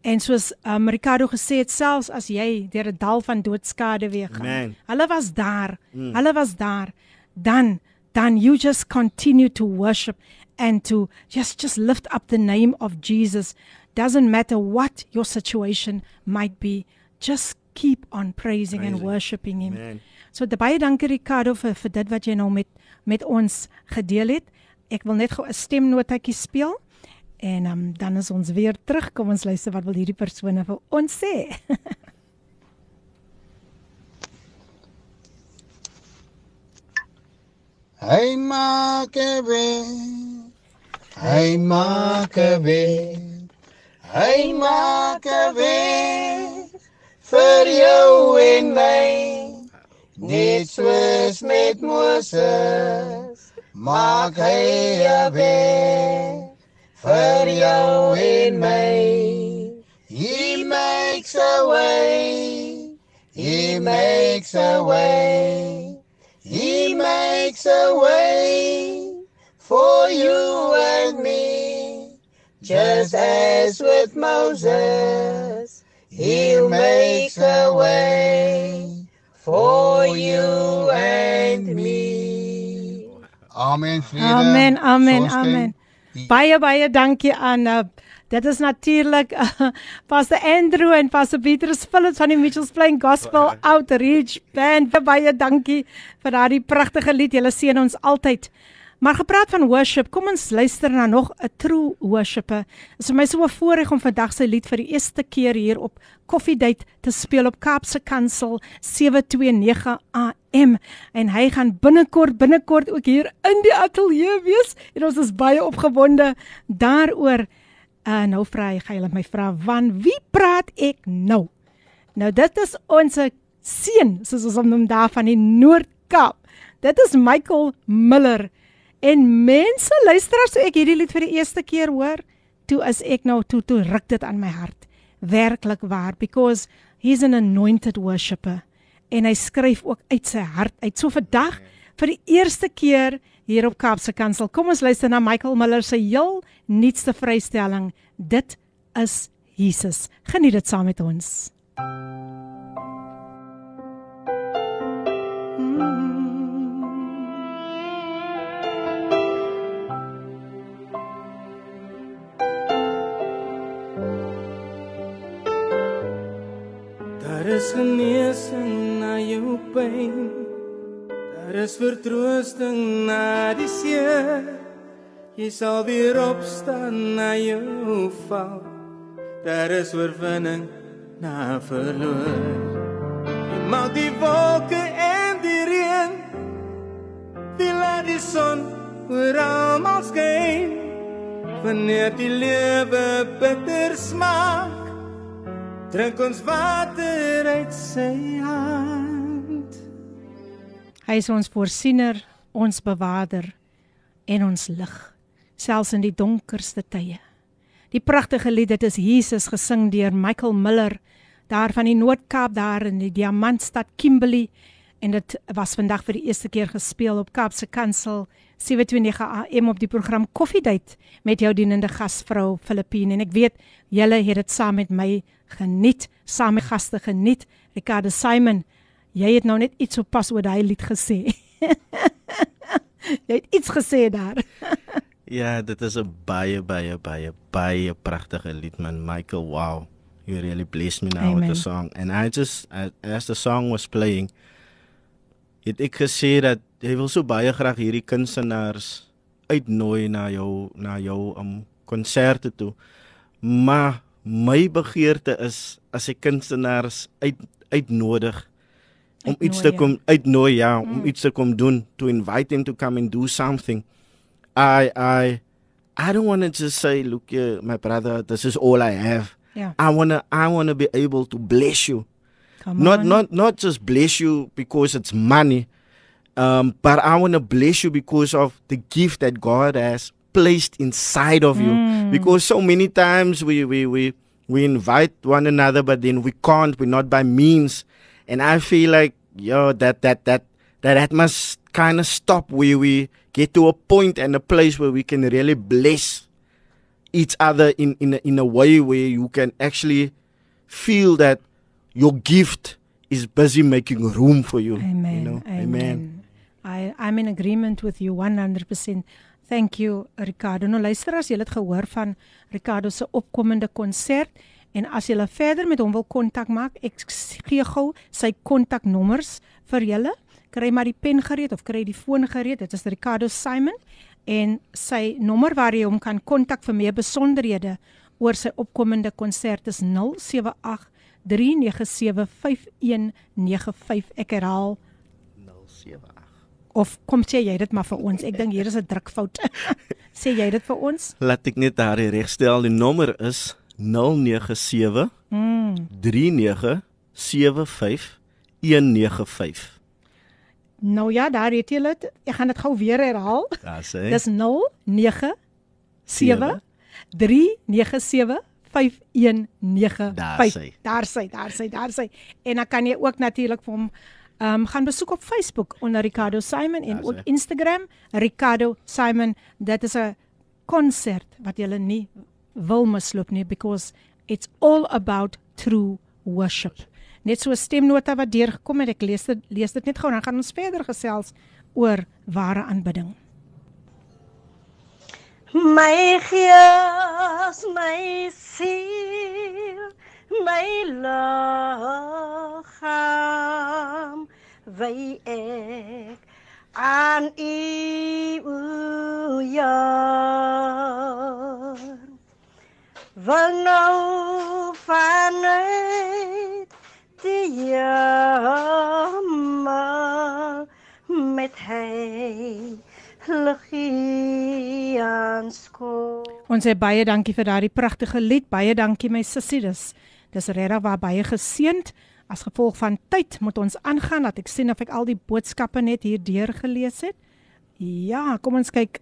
En soos um, Ricardo gesê het selfs as jy deur 'n dal van doodskade weer gaan. Hulle was daar. Mm. Hulle was daar. Dan dan you just continue to worship and to just just lift up the name of Jesus. Doesn't matter what your situation might be. Just keep on praising, and Praising. worshiping him. Amen. So de- baie dankie Ricardo vir vir dit wat jy nou met met ons gedeel het. Ek wil net gou 'n stemnotetjie speel en um, dan is ons weer terug. Kom ons luister wat wil hierdie persone vir ons sê. Hy maak 'n weg. Hy maak 'n weg. Hy maak 'n weg vir jou en my. Net soos met Moses maak hy 'n weg vir jou en my. He makes a way. He makes a way. He makes a way for you. Just as with Moses, he makes a way for you and me. Amen. Vrede, Amen, amen, amen. Baie baie dankie aan uh, dit is natuurlik uh, Pastor Andrew en Pastor Petrus Phillips van die Mitchells Plain Gospel Outreach Band. Baie, baie dankie vir daardie pragtige lied. Julle seën ons altyd. Maar gepraat van worship, kom ons luister na nog 'n true worshipper. Dit is vir my so 'n voorreg om vandag sy lied vir die eerste keer hier op Coffee Date te speel op Kaapse Kansel 729 AM en hy gaan binnekort binnekort ook hier in die ateljee wees en ons is baie opgewonde daaroor. Uh, nou vra hy, gaan julle my vra van wie praat ek nou? Nou dit is ons seun, soos ons hom noem daar van die Noord-Kaap. Dit is Michael Miller. En mense, luister as ek hierdie lied vir die eerste keer hoor, toe is ek nou toe toe ruk dit aan my hart. Werklik waar because he's an anointed worshipper en hy skryf ook uit sy hart uit. So vandag vir die eerste keer hier op Kaapse Kansel. Kom ons luister na Michael Miller se heel nuutste vrystelling. Dit is Jesus. Geniet dit saam met ons. Daar is genesing na jou pyn. Daar is vertroosting na die seer. Jy sal weer opstaan na jou val. Daar is oorwinning na verloor. Jy maak die wolke en die reën. Die laat die son oor almal skyn. Wanneer die lewe bitter smaak, drink ons water uit sy hand. Hy is ons voorsiener, ons bewaarder en ons lig, selfs in die donkerste tye. Die pragtige lied dit is Jesus gesing deur Michael Miller daar van die Noord-Kaap daar in die Diamantstad Kimberley en dit was vandag vir die eerste keer gespeel op Kaapse Kansel 729 AM op die program Koffiedייט met jou dienende gasvrou Filippine en ek weet julle het dit saam met my geniet, saam met gaste geniet. Ricardo Simon, jy het nou net iets op pas oor daai lied gesê. jy het iets gesê daar. Ja, dit is 'n baie baie baie baie pragtige lied man. Michael, wow. You really blessed me now Amen. with the song. And I just I, as the song was playing, het ek gesê dat jy wil so baie graag hierdie kunstenaars uitnooi na jou na jou um konserte toe. Maar my begeerte is as ek kunstenaars uit uitnodig om Uitnooi, iets te ja. kom uitnooi ja, om Mm. iets te kom doen, to invite them to come and do something. I I I don't want to just say, look, uh, my brother, this is all I have. Ja. I wanna I wanna be able to bless you. Come not on. not not just bless you because it's money, um, but I wanna bless you because of the gift that God has placed inside of you. Mm. Because so many times we we we we invite one another, but then we can't. We're not by means, and I feel like yo that that that that that must kind of stop where we get to a point and a place where we can really bless each other in in a, in a way where you can actually feel that your gift is busy making room for you. Amen. You know? Amen. I I'm in agreement with you 100%. Thank you Ricardo. Nou luister as jy het gehoor van Ricardo se opkomende konsert en as jy verder met hom wil kontak maak, ek gee gou sy kontaknommers vir julle. Kry maar die pen gereed of kry die foon gereed. Dit is Ricardo Simon en sy nommer waar jy hom kan kontak vir meer besonderhede oor sy opkomende konsert is 078 3975195. Ek herhaal 078. of kom sê jy dit maar vir ons. Ek dink hier is 'n drukfout. sê jy dit vir ons? Laat ek net daar regstel. Die nommer is 097 Mm. 3975 195. Nou ja, daar het jy dit. Ek gaan dit gou weer herhaal. Dis 097 397 5195. Daar sy. Daar sy, daar sy, daar sy. En dan kan jy ook natuurlik vir hom ehm um, gaan besoek op Facebook onder Ricardo Simon en ook. Instagram Ricardo Simon. Dit is 'n konsert wat jy nie wil misloop nie because it's all about true worship. Net so 'n stemnota wat deurgekom het. Ek lees dit lees dit net gou dan gaan ons verder gesels oor ware aanbidding. My gees, my siel, my liggaam, wy ek aan U, o Heer. Wil nou vanuit die jammer met hy aanskoon. Ons sê baie dankie vir daardie pragtige lied. Baie dankie my sussie. Dis dis regtig waar baie geseënd. As gevolg van tyd moet ons aangaan dat ek sien of ek al die boodskappe net hier deur gelees het. Ja, kom ons kyk.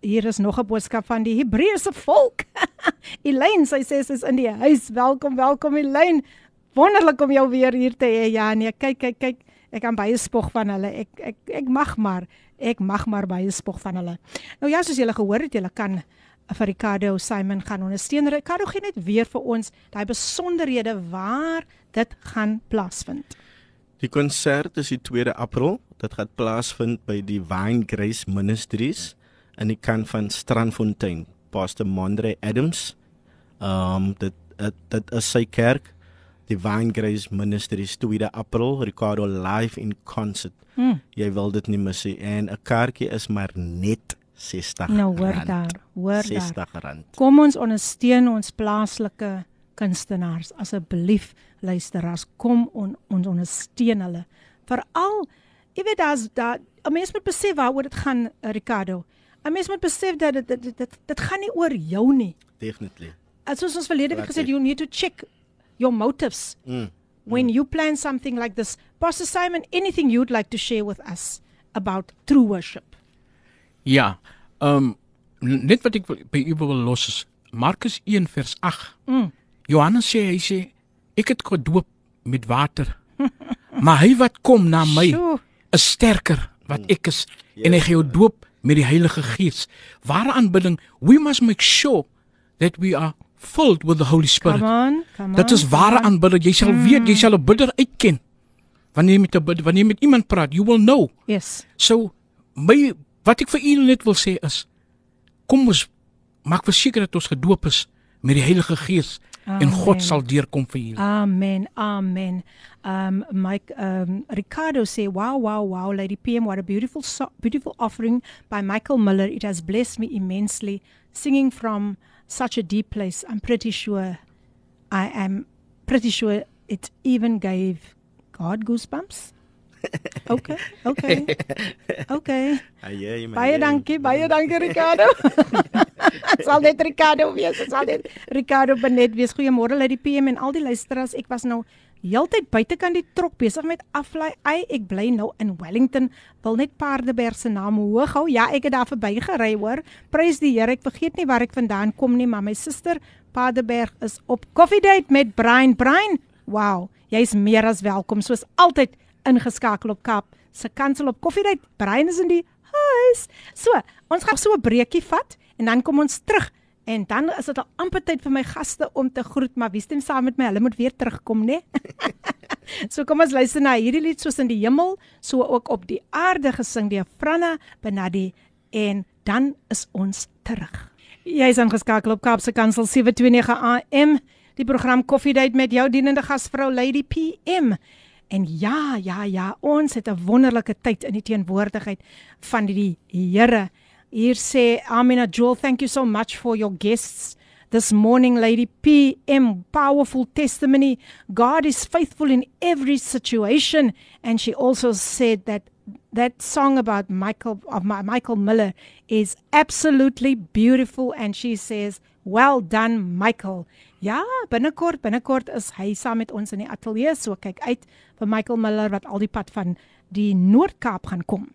hier is nog 'n boodskap van die Hebreëse volk. Elaine, sy sê sy is in die huis. Welkom, welkom Elaine. Wonderlik om jou weer hier te hê. Ja, nee, kyk, kyk, kyk. Ek kan baie spog van hulle. Ek ek ek mag maar. Ek mag maar baie spog van hulle. Nou ja, soos julle gehoor het, julle kan vir Ricardo Simon gaan ondersteun. Ricardo gee net weer vir ons daai besonderhede waar dit gaan plaasvind. Die konsert is die 2de April. Dit gaan plaasvind by die Vine Grace Ministries in die kant van Strandfontein. Pastor Mondre Adams. Um dit dit, dit is sy kerk. Die Vine Grace Ministries 2de April, Ricardo live in concert. Hmm. Jy wil dit nie mis nie en 'n kaartjie is maar net 60. Nou hoor rand. daar, hoor 60 daar. rand. Kom ons ondersteun ons plaaslike kunstenaars asseblief luisteraars kom on, ons ondersteun hulle veral jy weet daar's daar 'n mens moet besef waaroor dit gaan Ricardo 'n mens moet besef dat dit dit dit dit gaan nie oor jou nie Definitely. as ons ons verlede week gesê you need to check your motives Mm. when you plan something like this Pastor Simon anything you'd like to share with us about true worship Ja. Ehm um, net wat ek by u wil los is Markus 1 vers 8. Mm. Johannes sê hy sê ek het gedoop met water. maar hy wat kom na my Sjoe. is sterker wat ek is en hy gaan jou doop met die Heilige Gees. Ware aanbidding, we must make sure that we are filled with the Holy Spirit. come on come on Dit is ware on. aanbidding. Jy sal weet, jy sal 'n bidder uitken. Wanneer jy met 'n bid, wanneer jy met iemand praat, you will know. yes So my wat ek vir u net wil sê is kom ons maak verseker dat ons gedoop is met die Heilige Gees en Amen. God sal deurkom vir julle. Amen. Amen. Um Mike um Ricardo say wow wow wow Lady PM what a beautiful so- beautiful offering by Michael Miller. It has blessed me immensely singing from such a deep place. I'm pretty sure I am pretty sure it even gave God goosebumps. Okay. Okay. Okay. Aye, my Baie name. dankie, baie dankie Ricardo. sal net Ricardo wees, sal net Ricardo Benet wees. Goeiemôre uit die PM en al die luisteraars. Ek was nou heeltyd buitekant die trok besig met aflaai. Ai, ek bly nou in Wellington. Wil net Paardeberg se naam hoog hou. Ja, ek het daar verby gery hoor. Prys die Here. Ek vergeet nie waar ek vandaan kom nie, maar my suster Paardeberg is op coffee date met Brian. Brian, wow, jy's meer as welkom soos altyd ingeskakel op Kap se kansel op coffee date. Brian is in die huis. So, ons gaan so 'n breekie vat en dan kom ons terug. En dan is dit al amper tyd vir my gaste om te groet, maar wie stem saam met my? Hulle moet weer terugkom, né? so kom ons luister na hierdie lied soos in die hemel, so ook op die aarde gesing deur Franna Benadi en dan is ons terug. Jy is aangeskakel op Kaapse Kansel 729 AM, die program Coffee Date met jou dienende gasvrou Lady PM. En ja, ja, ja, ons het 'n wonderlike tyd in die teenwoordigheid van die Here. Hier sê Amina Joel, thank you so much for your guests this morning, Lady PM. Powerful testimony. God is faithful in every situation. And she also said that that song about Michael of Michael Miller is absolutely beautiful. And she says, "Well done, Michael." Ja, binnekort, binnekort is hy saam met ons in die ateljee. So kyk uit vir Michael Miller wat al die pad van die Noord-Kaap gaan kom.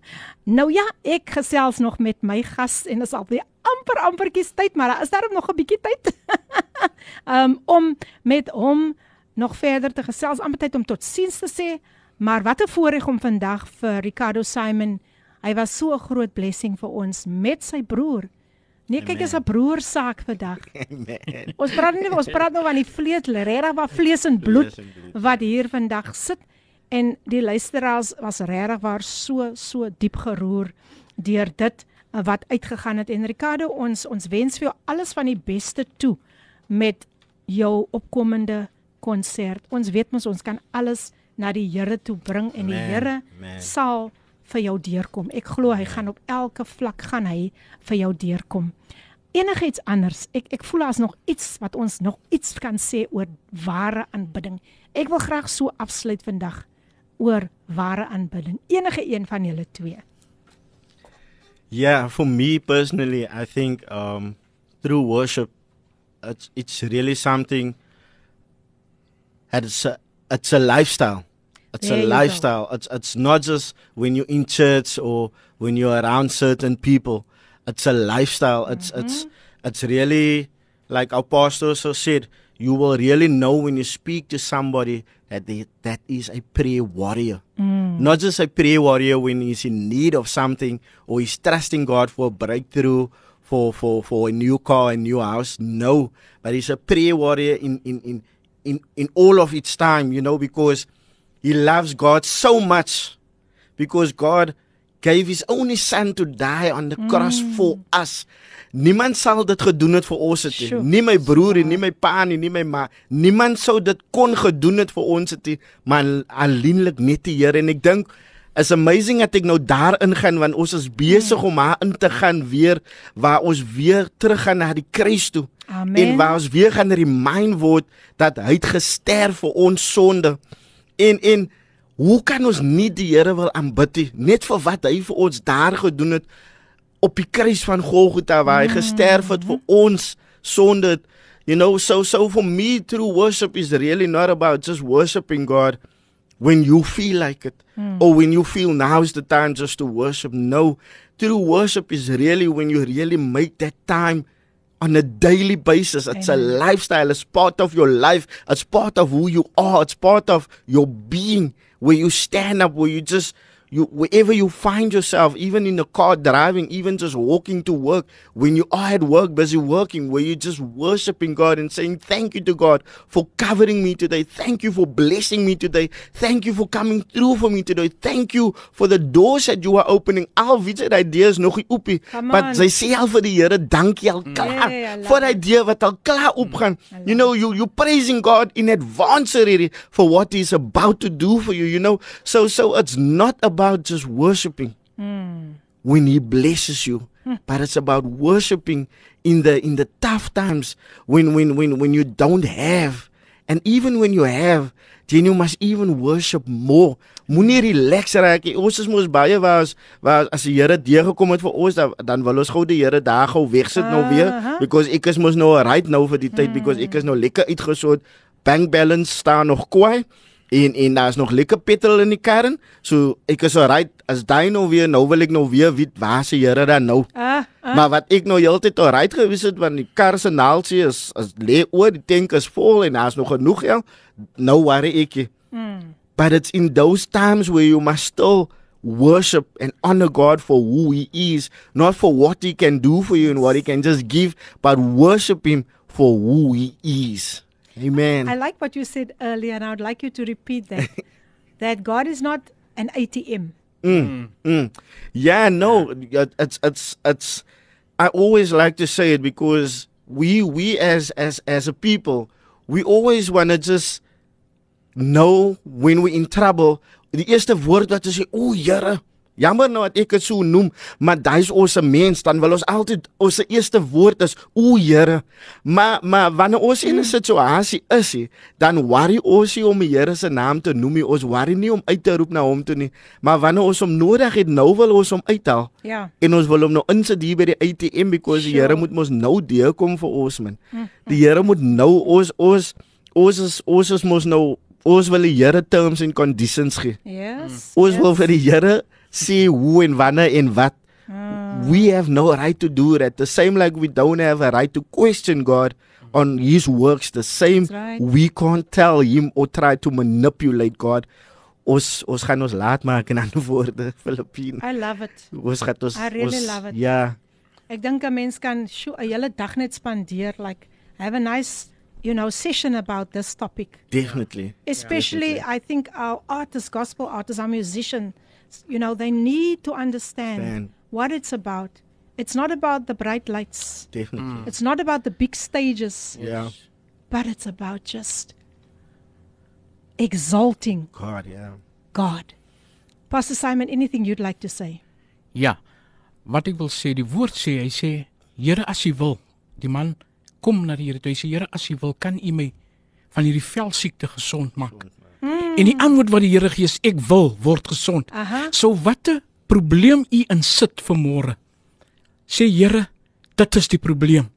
Nou ja, ek gesels nog met my gas en is al weer amper ampertjies tyd, maar daar is daarom nog 'n bietjie tyd. um om met hom nog verder te gesels, amper tyd om totsiens te sê, maar wat 'n voorreg om vandag vir Ricardo Simon. Hy was so 'n groot blessing vir ons met sy broer. Nee, kyk, is 'n broersaak vandag. Man. Ons praat nie ons praat nou van die vlees, regtig waar vlees en bloed wat hier vandag sit en die luisteraars was regtig waar so so diep geroer deur dit wat uitgegaan het en Ricardo ons ons wens vir jou alles van die beste toe met jou opkomende konsert. Ons weet mos ons kan alles na die Here toe bring en die Man, Here man. sal vir jou deurkom. Ek glo hy gaan op elke vlak gaan hy vir jou deurkom. Enigiets anders. Ek ek voel daar's nog iets wat ons nog iets kan sê oor ware aanbidding. Ek wil graag so afsluit vandag oor ware aanbidding. Enige een van julle twee. Yeah, for me personally, I think um, through worship, it's it's really something. It's a it's a lifestyle. It's There a go. lifestyle. It's it's not just when you're in church or when you're around certain people. it's a lifestyle. It's mm-hmm. it's it's really like our pastor also said, you will really know when you speak to somebody that they, that is a prayer warrior. Mm. Not just a prayer warrior when he's in need of something or he's trusting God for a breakthrough, for, for, for a new car, a new house. No, but he's a prayer warrior in, in, in, in, in all of its time, you know, because he loves God so much. Because God gave his only son to die on the mm. cross for us. Niemand sal dit gedoen het vir ons het nie. Nie my broer en nie my pa nie, nie my ma. Niemand sou dit kon gedoen het vir ons het nie, maar alleenlik net die Here en ek dink is amazing dat ek nou daar ingaan want ons is besig om haar in te gaan weer waar ons weer teruggaan na die kruis toe. Amen. En waar ons weer gaan remind word dat hy het gesterf vir ons sonde. En en hoe kan ons nie die Here wil aanbid nie net vir wat hy vir ons daar gedoen het? op die kruis van Golgotha waar hy gesterf het vir ons sonde. You know, so so for me true worship is really not about just worshiping God when you feel like it mm. or when you feel now is the time just to worship. No, true worship is really when you really make that time on a daily basis. It's Amen. a lifestyle. It's part of your life. It's part of who you are. It's part of your being. Where you stand up, where you just you wherever you find yourself, even in the car driving, even just walking to work, when you are at work, busy working, where you're just worshiping God and saying, Thank you to God for covering me today. Thank you for blessing me today. Thank you for coming through for me today. Thank you for the doors that you are opening. Al weet jy daai deur is nog nie oop nie. Maar sy sê al vir die Here, dankie al klaar yeah, vir daai deur wat al klaar oopgaan. You know, you you praising God in advance already for what he's about to do for you, you know. So so it's not about about just worshiping. Mm. when he blesses you. Mm. but it's about worshiping in the in the tough times when when when when you don't have. And even when you have then you must even worship more. Moenie relax raak ons is mos baie was was as die Here deur gekom het vir ons dan, dan wil ons gou die Here daar gou wegsit nou weer because ek is mos nou right nou vir die tyd because ek is nou lekker uitgesort bank balance staan nog kwaai en en daar's nog lekker petrol in die kern. So ek is alright as daai nou weer nou wil ek nou weer weet waar se Here dan nou. Ah, ah. Maar wat ek nou heeltyd alright gewees het want die kar se naaltjie is as lê oor die tank is vol en daar's nog genoeg geld. Nou worry ek. Mm. But it's in those times where you must still worship and honor God for who he is, not for what he can do for you and what he can just give, but worship him for who he is. Amen. I like what you said earlier, and I would like you to repeat that. that God is not an ATM. Mm, mm. Yeah, no, it's it's it's. I always like to say it because we we as as as a people we always want to just know when we're in trouble. Die eerste woord wat ons sê, o Here, Jammer nou dat ek dit so noem, maar daai's ons se mens, dan wil ons altyd ons eerste woord is o Here. Maar maar wanneer ons in 'n situasie is, dan worry ons nie om die Here se naam te noem nie. Ons worry nie om uit te roep na hom toe nie. Maar wanneer ons hom nodig het, nou wil ons hom uithaal. Ja. En ons wil hom nou insit hier by die ATM because sure. die Here moet mos nou deurkom vir ons man. Hm. Die Here moet nou ons ons ons is ons is mos nou ons wil die Here terms and conditions gee. Yes. Ons yes. wil vir die Here see who and wanneer en wat. Mm. We have no right to do that. The same like we don't have a right to question God on his works. The same right. we can't tell him or try to manipulate God. Ons ons gaan ons laat maak in ander woorde Filippine. I love it. Ons gaan ons I really ons, love it. Ja. Ek dink 'n mens kan 'n hele dag net spandeer like have a nice you know session about this topic. Definitely. Especially yeah, definitely. I think our artists gospel artists our musicians you know, they need to understand Stand. what it's about. It's not about the bright lights. Definitely. Mm. It's not about the big stages. Yeah. But it's about just exalting God, yeah. God. Pastor Simon, anything you'd like to say? Ja. Wat ek wil sê, die woord sê, hy sê, Here as U wil, die man kom na die Here, hy sê, Here as U wil, kan U my van hierdie velsiekte gesond maak. Mm. En die antwoord wat die Here gee is ek wil word gesond. Aha. So watter probleem u insit vir môre? Sê Here, dit is die probleem.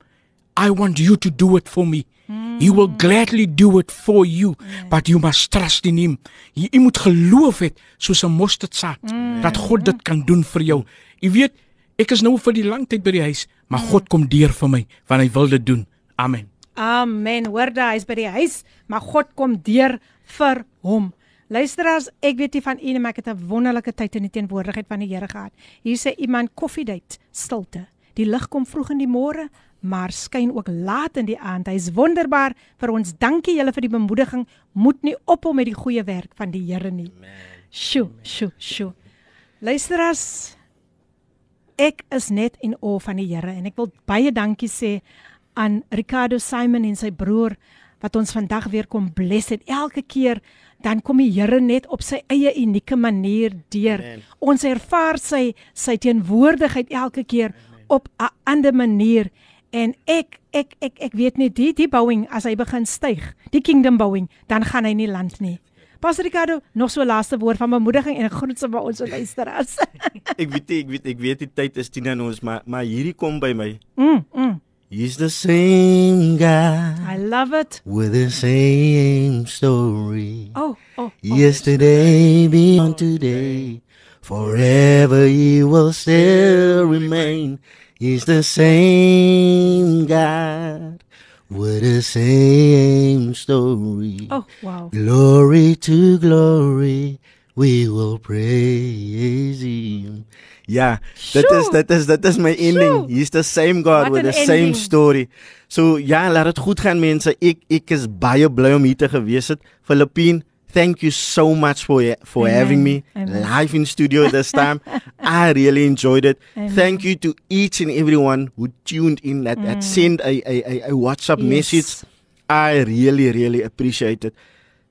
I want you to do it for me. Mm. He will gladly do it for you, yeah. but you must trust in him. Jy, jy moet geloof het soos 'n mosterdsaad mm. dat God dit kan doen vir jou. Jy weet, Ek is nou vir die lang tyd by die huis, maar God kom deur vir my want hy wil dit doen. Amen. Amen. Hoor daai, hy's by die huis, maar God kom deur vir hom. Luisteraars, ek weet nie van u nie, maar ek het 'n wonderlike tyd in die teenwoordigheid van die Here gehad. Hier sê iemand koffiedייט, stilte. Die lig kom vroeg in die môre, maar skyn ook laat in die aand. Hy's wonderbaar vir ons. Dankie julle vir die bemoediging. Moet nie ophou met die goeie werk van die Here nie. Sjoe, sjoe, sjoe. Luisteraars, ek is net in awe van die Here en ek wil baie dankie sê aan Ricardo Simon en sy broer wat ons vandag weer kom bless het. Elke keer dan kom die Here net op sy eie unieke manier deur. Amen. Ons ervaar sy sy teenwoordigheid elke keer op 'n ander manier en ek ek ek ek weet net die die bouing as hy begin styg, die kingdom bouing, dan gaan hy nie land nie. Pastor Ricardo, nog so 'n laaste woord van bemoediging en 'n groet aan ons luisteraars. Ek weet ek weet ek weet die tyd is 10 aan ons, maar maar hierdie kom by my. mm, mm. He's the same guy I love it. with the same story. Oh, oh. oh. Yesterday beyond today, forever he will still remain. He's the same God with the same story. Oh, wow. Glory to glory, we will praise him. Ja, dit is dit is dit is my ending. Sjoe. He's the same God Wat with the same story. So ja, laat dit goed gaan mense. Ek ek is baie bly om hier te gewees het. Filippine, thank you so much for for Amen. having me Amen. live in studio this time. I really enjoyed it. Amen. Thank you to each and everyone who tuned in that, that sent a, a a WhatsApp Mm. Yes. message. I really really appreciate it.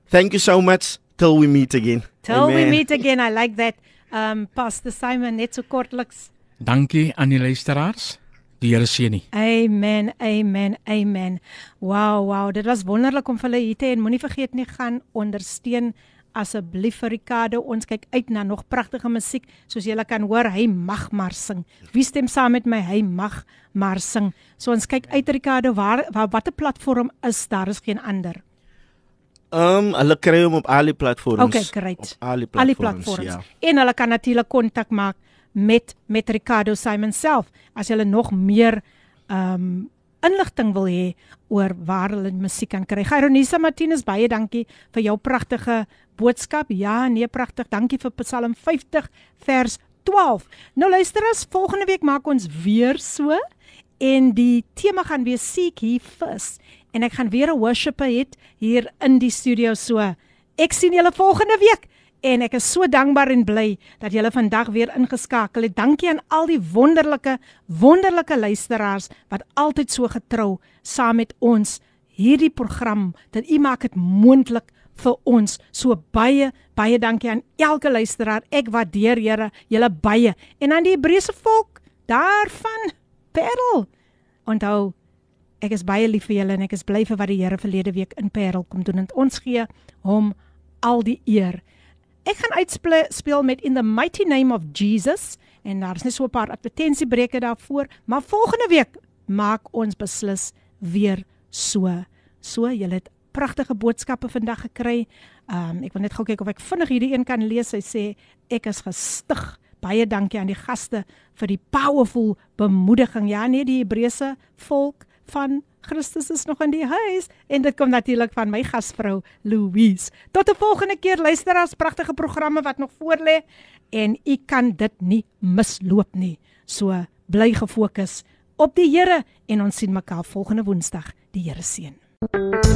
Thank you so much. Till we meet again. Till we meet again. I like that. Um Pastor Simon net so kortliks. Dankie aan die luisteraars. Die Here seën nie. Amen. Amen. Amen. Wow, wow. Dit was wonderlik om vir hulle hier te en moenie vergeet nie gaan ondersteun asseblief vir Ricardo. Ons kyk uit na nog pragtige musiek. Soos julle kan hoor, hy mag maar sing. Wie stem saam met my? Hy mag maar sing. So ons kyk uit Ricardo waar, waar watter platform is daar is geen ander. Um, hulle kry hom op al die platforms. Okay, great. Op al die Al die platforms. platforms. Ja. En hulle kan natuurlik kontak maak met met Ricardo Simon self as hulle nog meer ehm um, inligting wil hê oor waar hulle musiek kan kry. Gyronisa Martinus, baie dankie vir jou pragtige boodskap. Ja, nee, pragtig. Dankie vir Psalm 50 vers 12. Nou luister as volgende week maak ons weer so en die tema gaan wees seek ye first en ek gaan weer 'n worshipper hê hier in die studio so. Ek sien julle volgende week en ek is so dankbaar en bly dat julle vandag weer ingeskakel het. Dankie aan al die wonderlike wonderlike luisteraars wat altyd so getrou saam met ons hierdie program dat u maak dit moontlik vir ons. So baie baie dankie aan elke luisteraar. Ek waardeer Here julle baie en aan die Hebreëse volk daarvan Parel. Onthou, ek is baie lief vir julle en ek is bly vir wat die Here verlede week in Parel kom doen en ons gee hom al die eer. Ek gaan uitspeel speel met In the Mighty Name of Jesus en daar's net so 'n paar advertensiebreuke daarvoor, maar volgende week maak ons beslis weer so. So, julle het pragtige boodskappe vandag gekry. Um ek wil net gou kyk of ek vinnig hierdie een kan lees. Hy sê ek is gestig. Baie dankie aan die gaste vir die powerful bemoediging. Ja nee, die Hebreëse volk van Christus is nog in die huis en dit kom natuurlik van my gasvrou Louise. Tot 'n volgende keer luisteraars, pragtige programme wat nog voorlê en u kan dit nie misloop nie. So bly gefokus op die Here en ons sien mekaar volgende Woensdag. Die Here seën.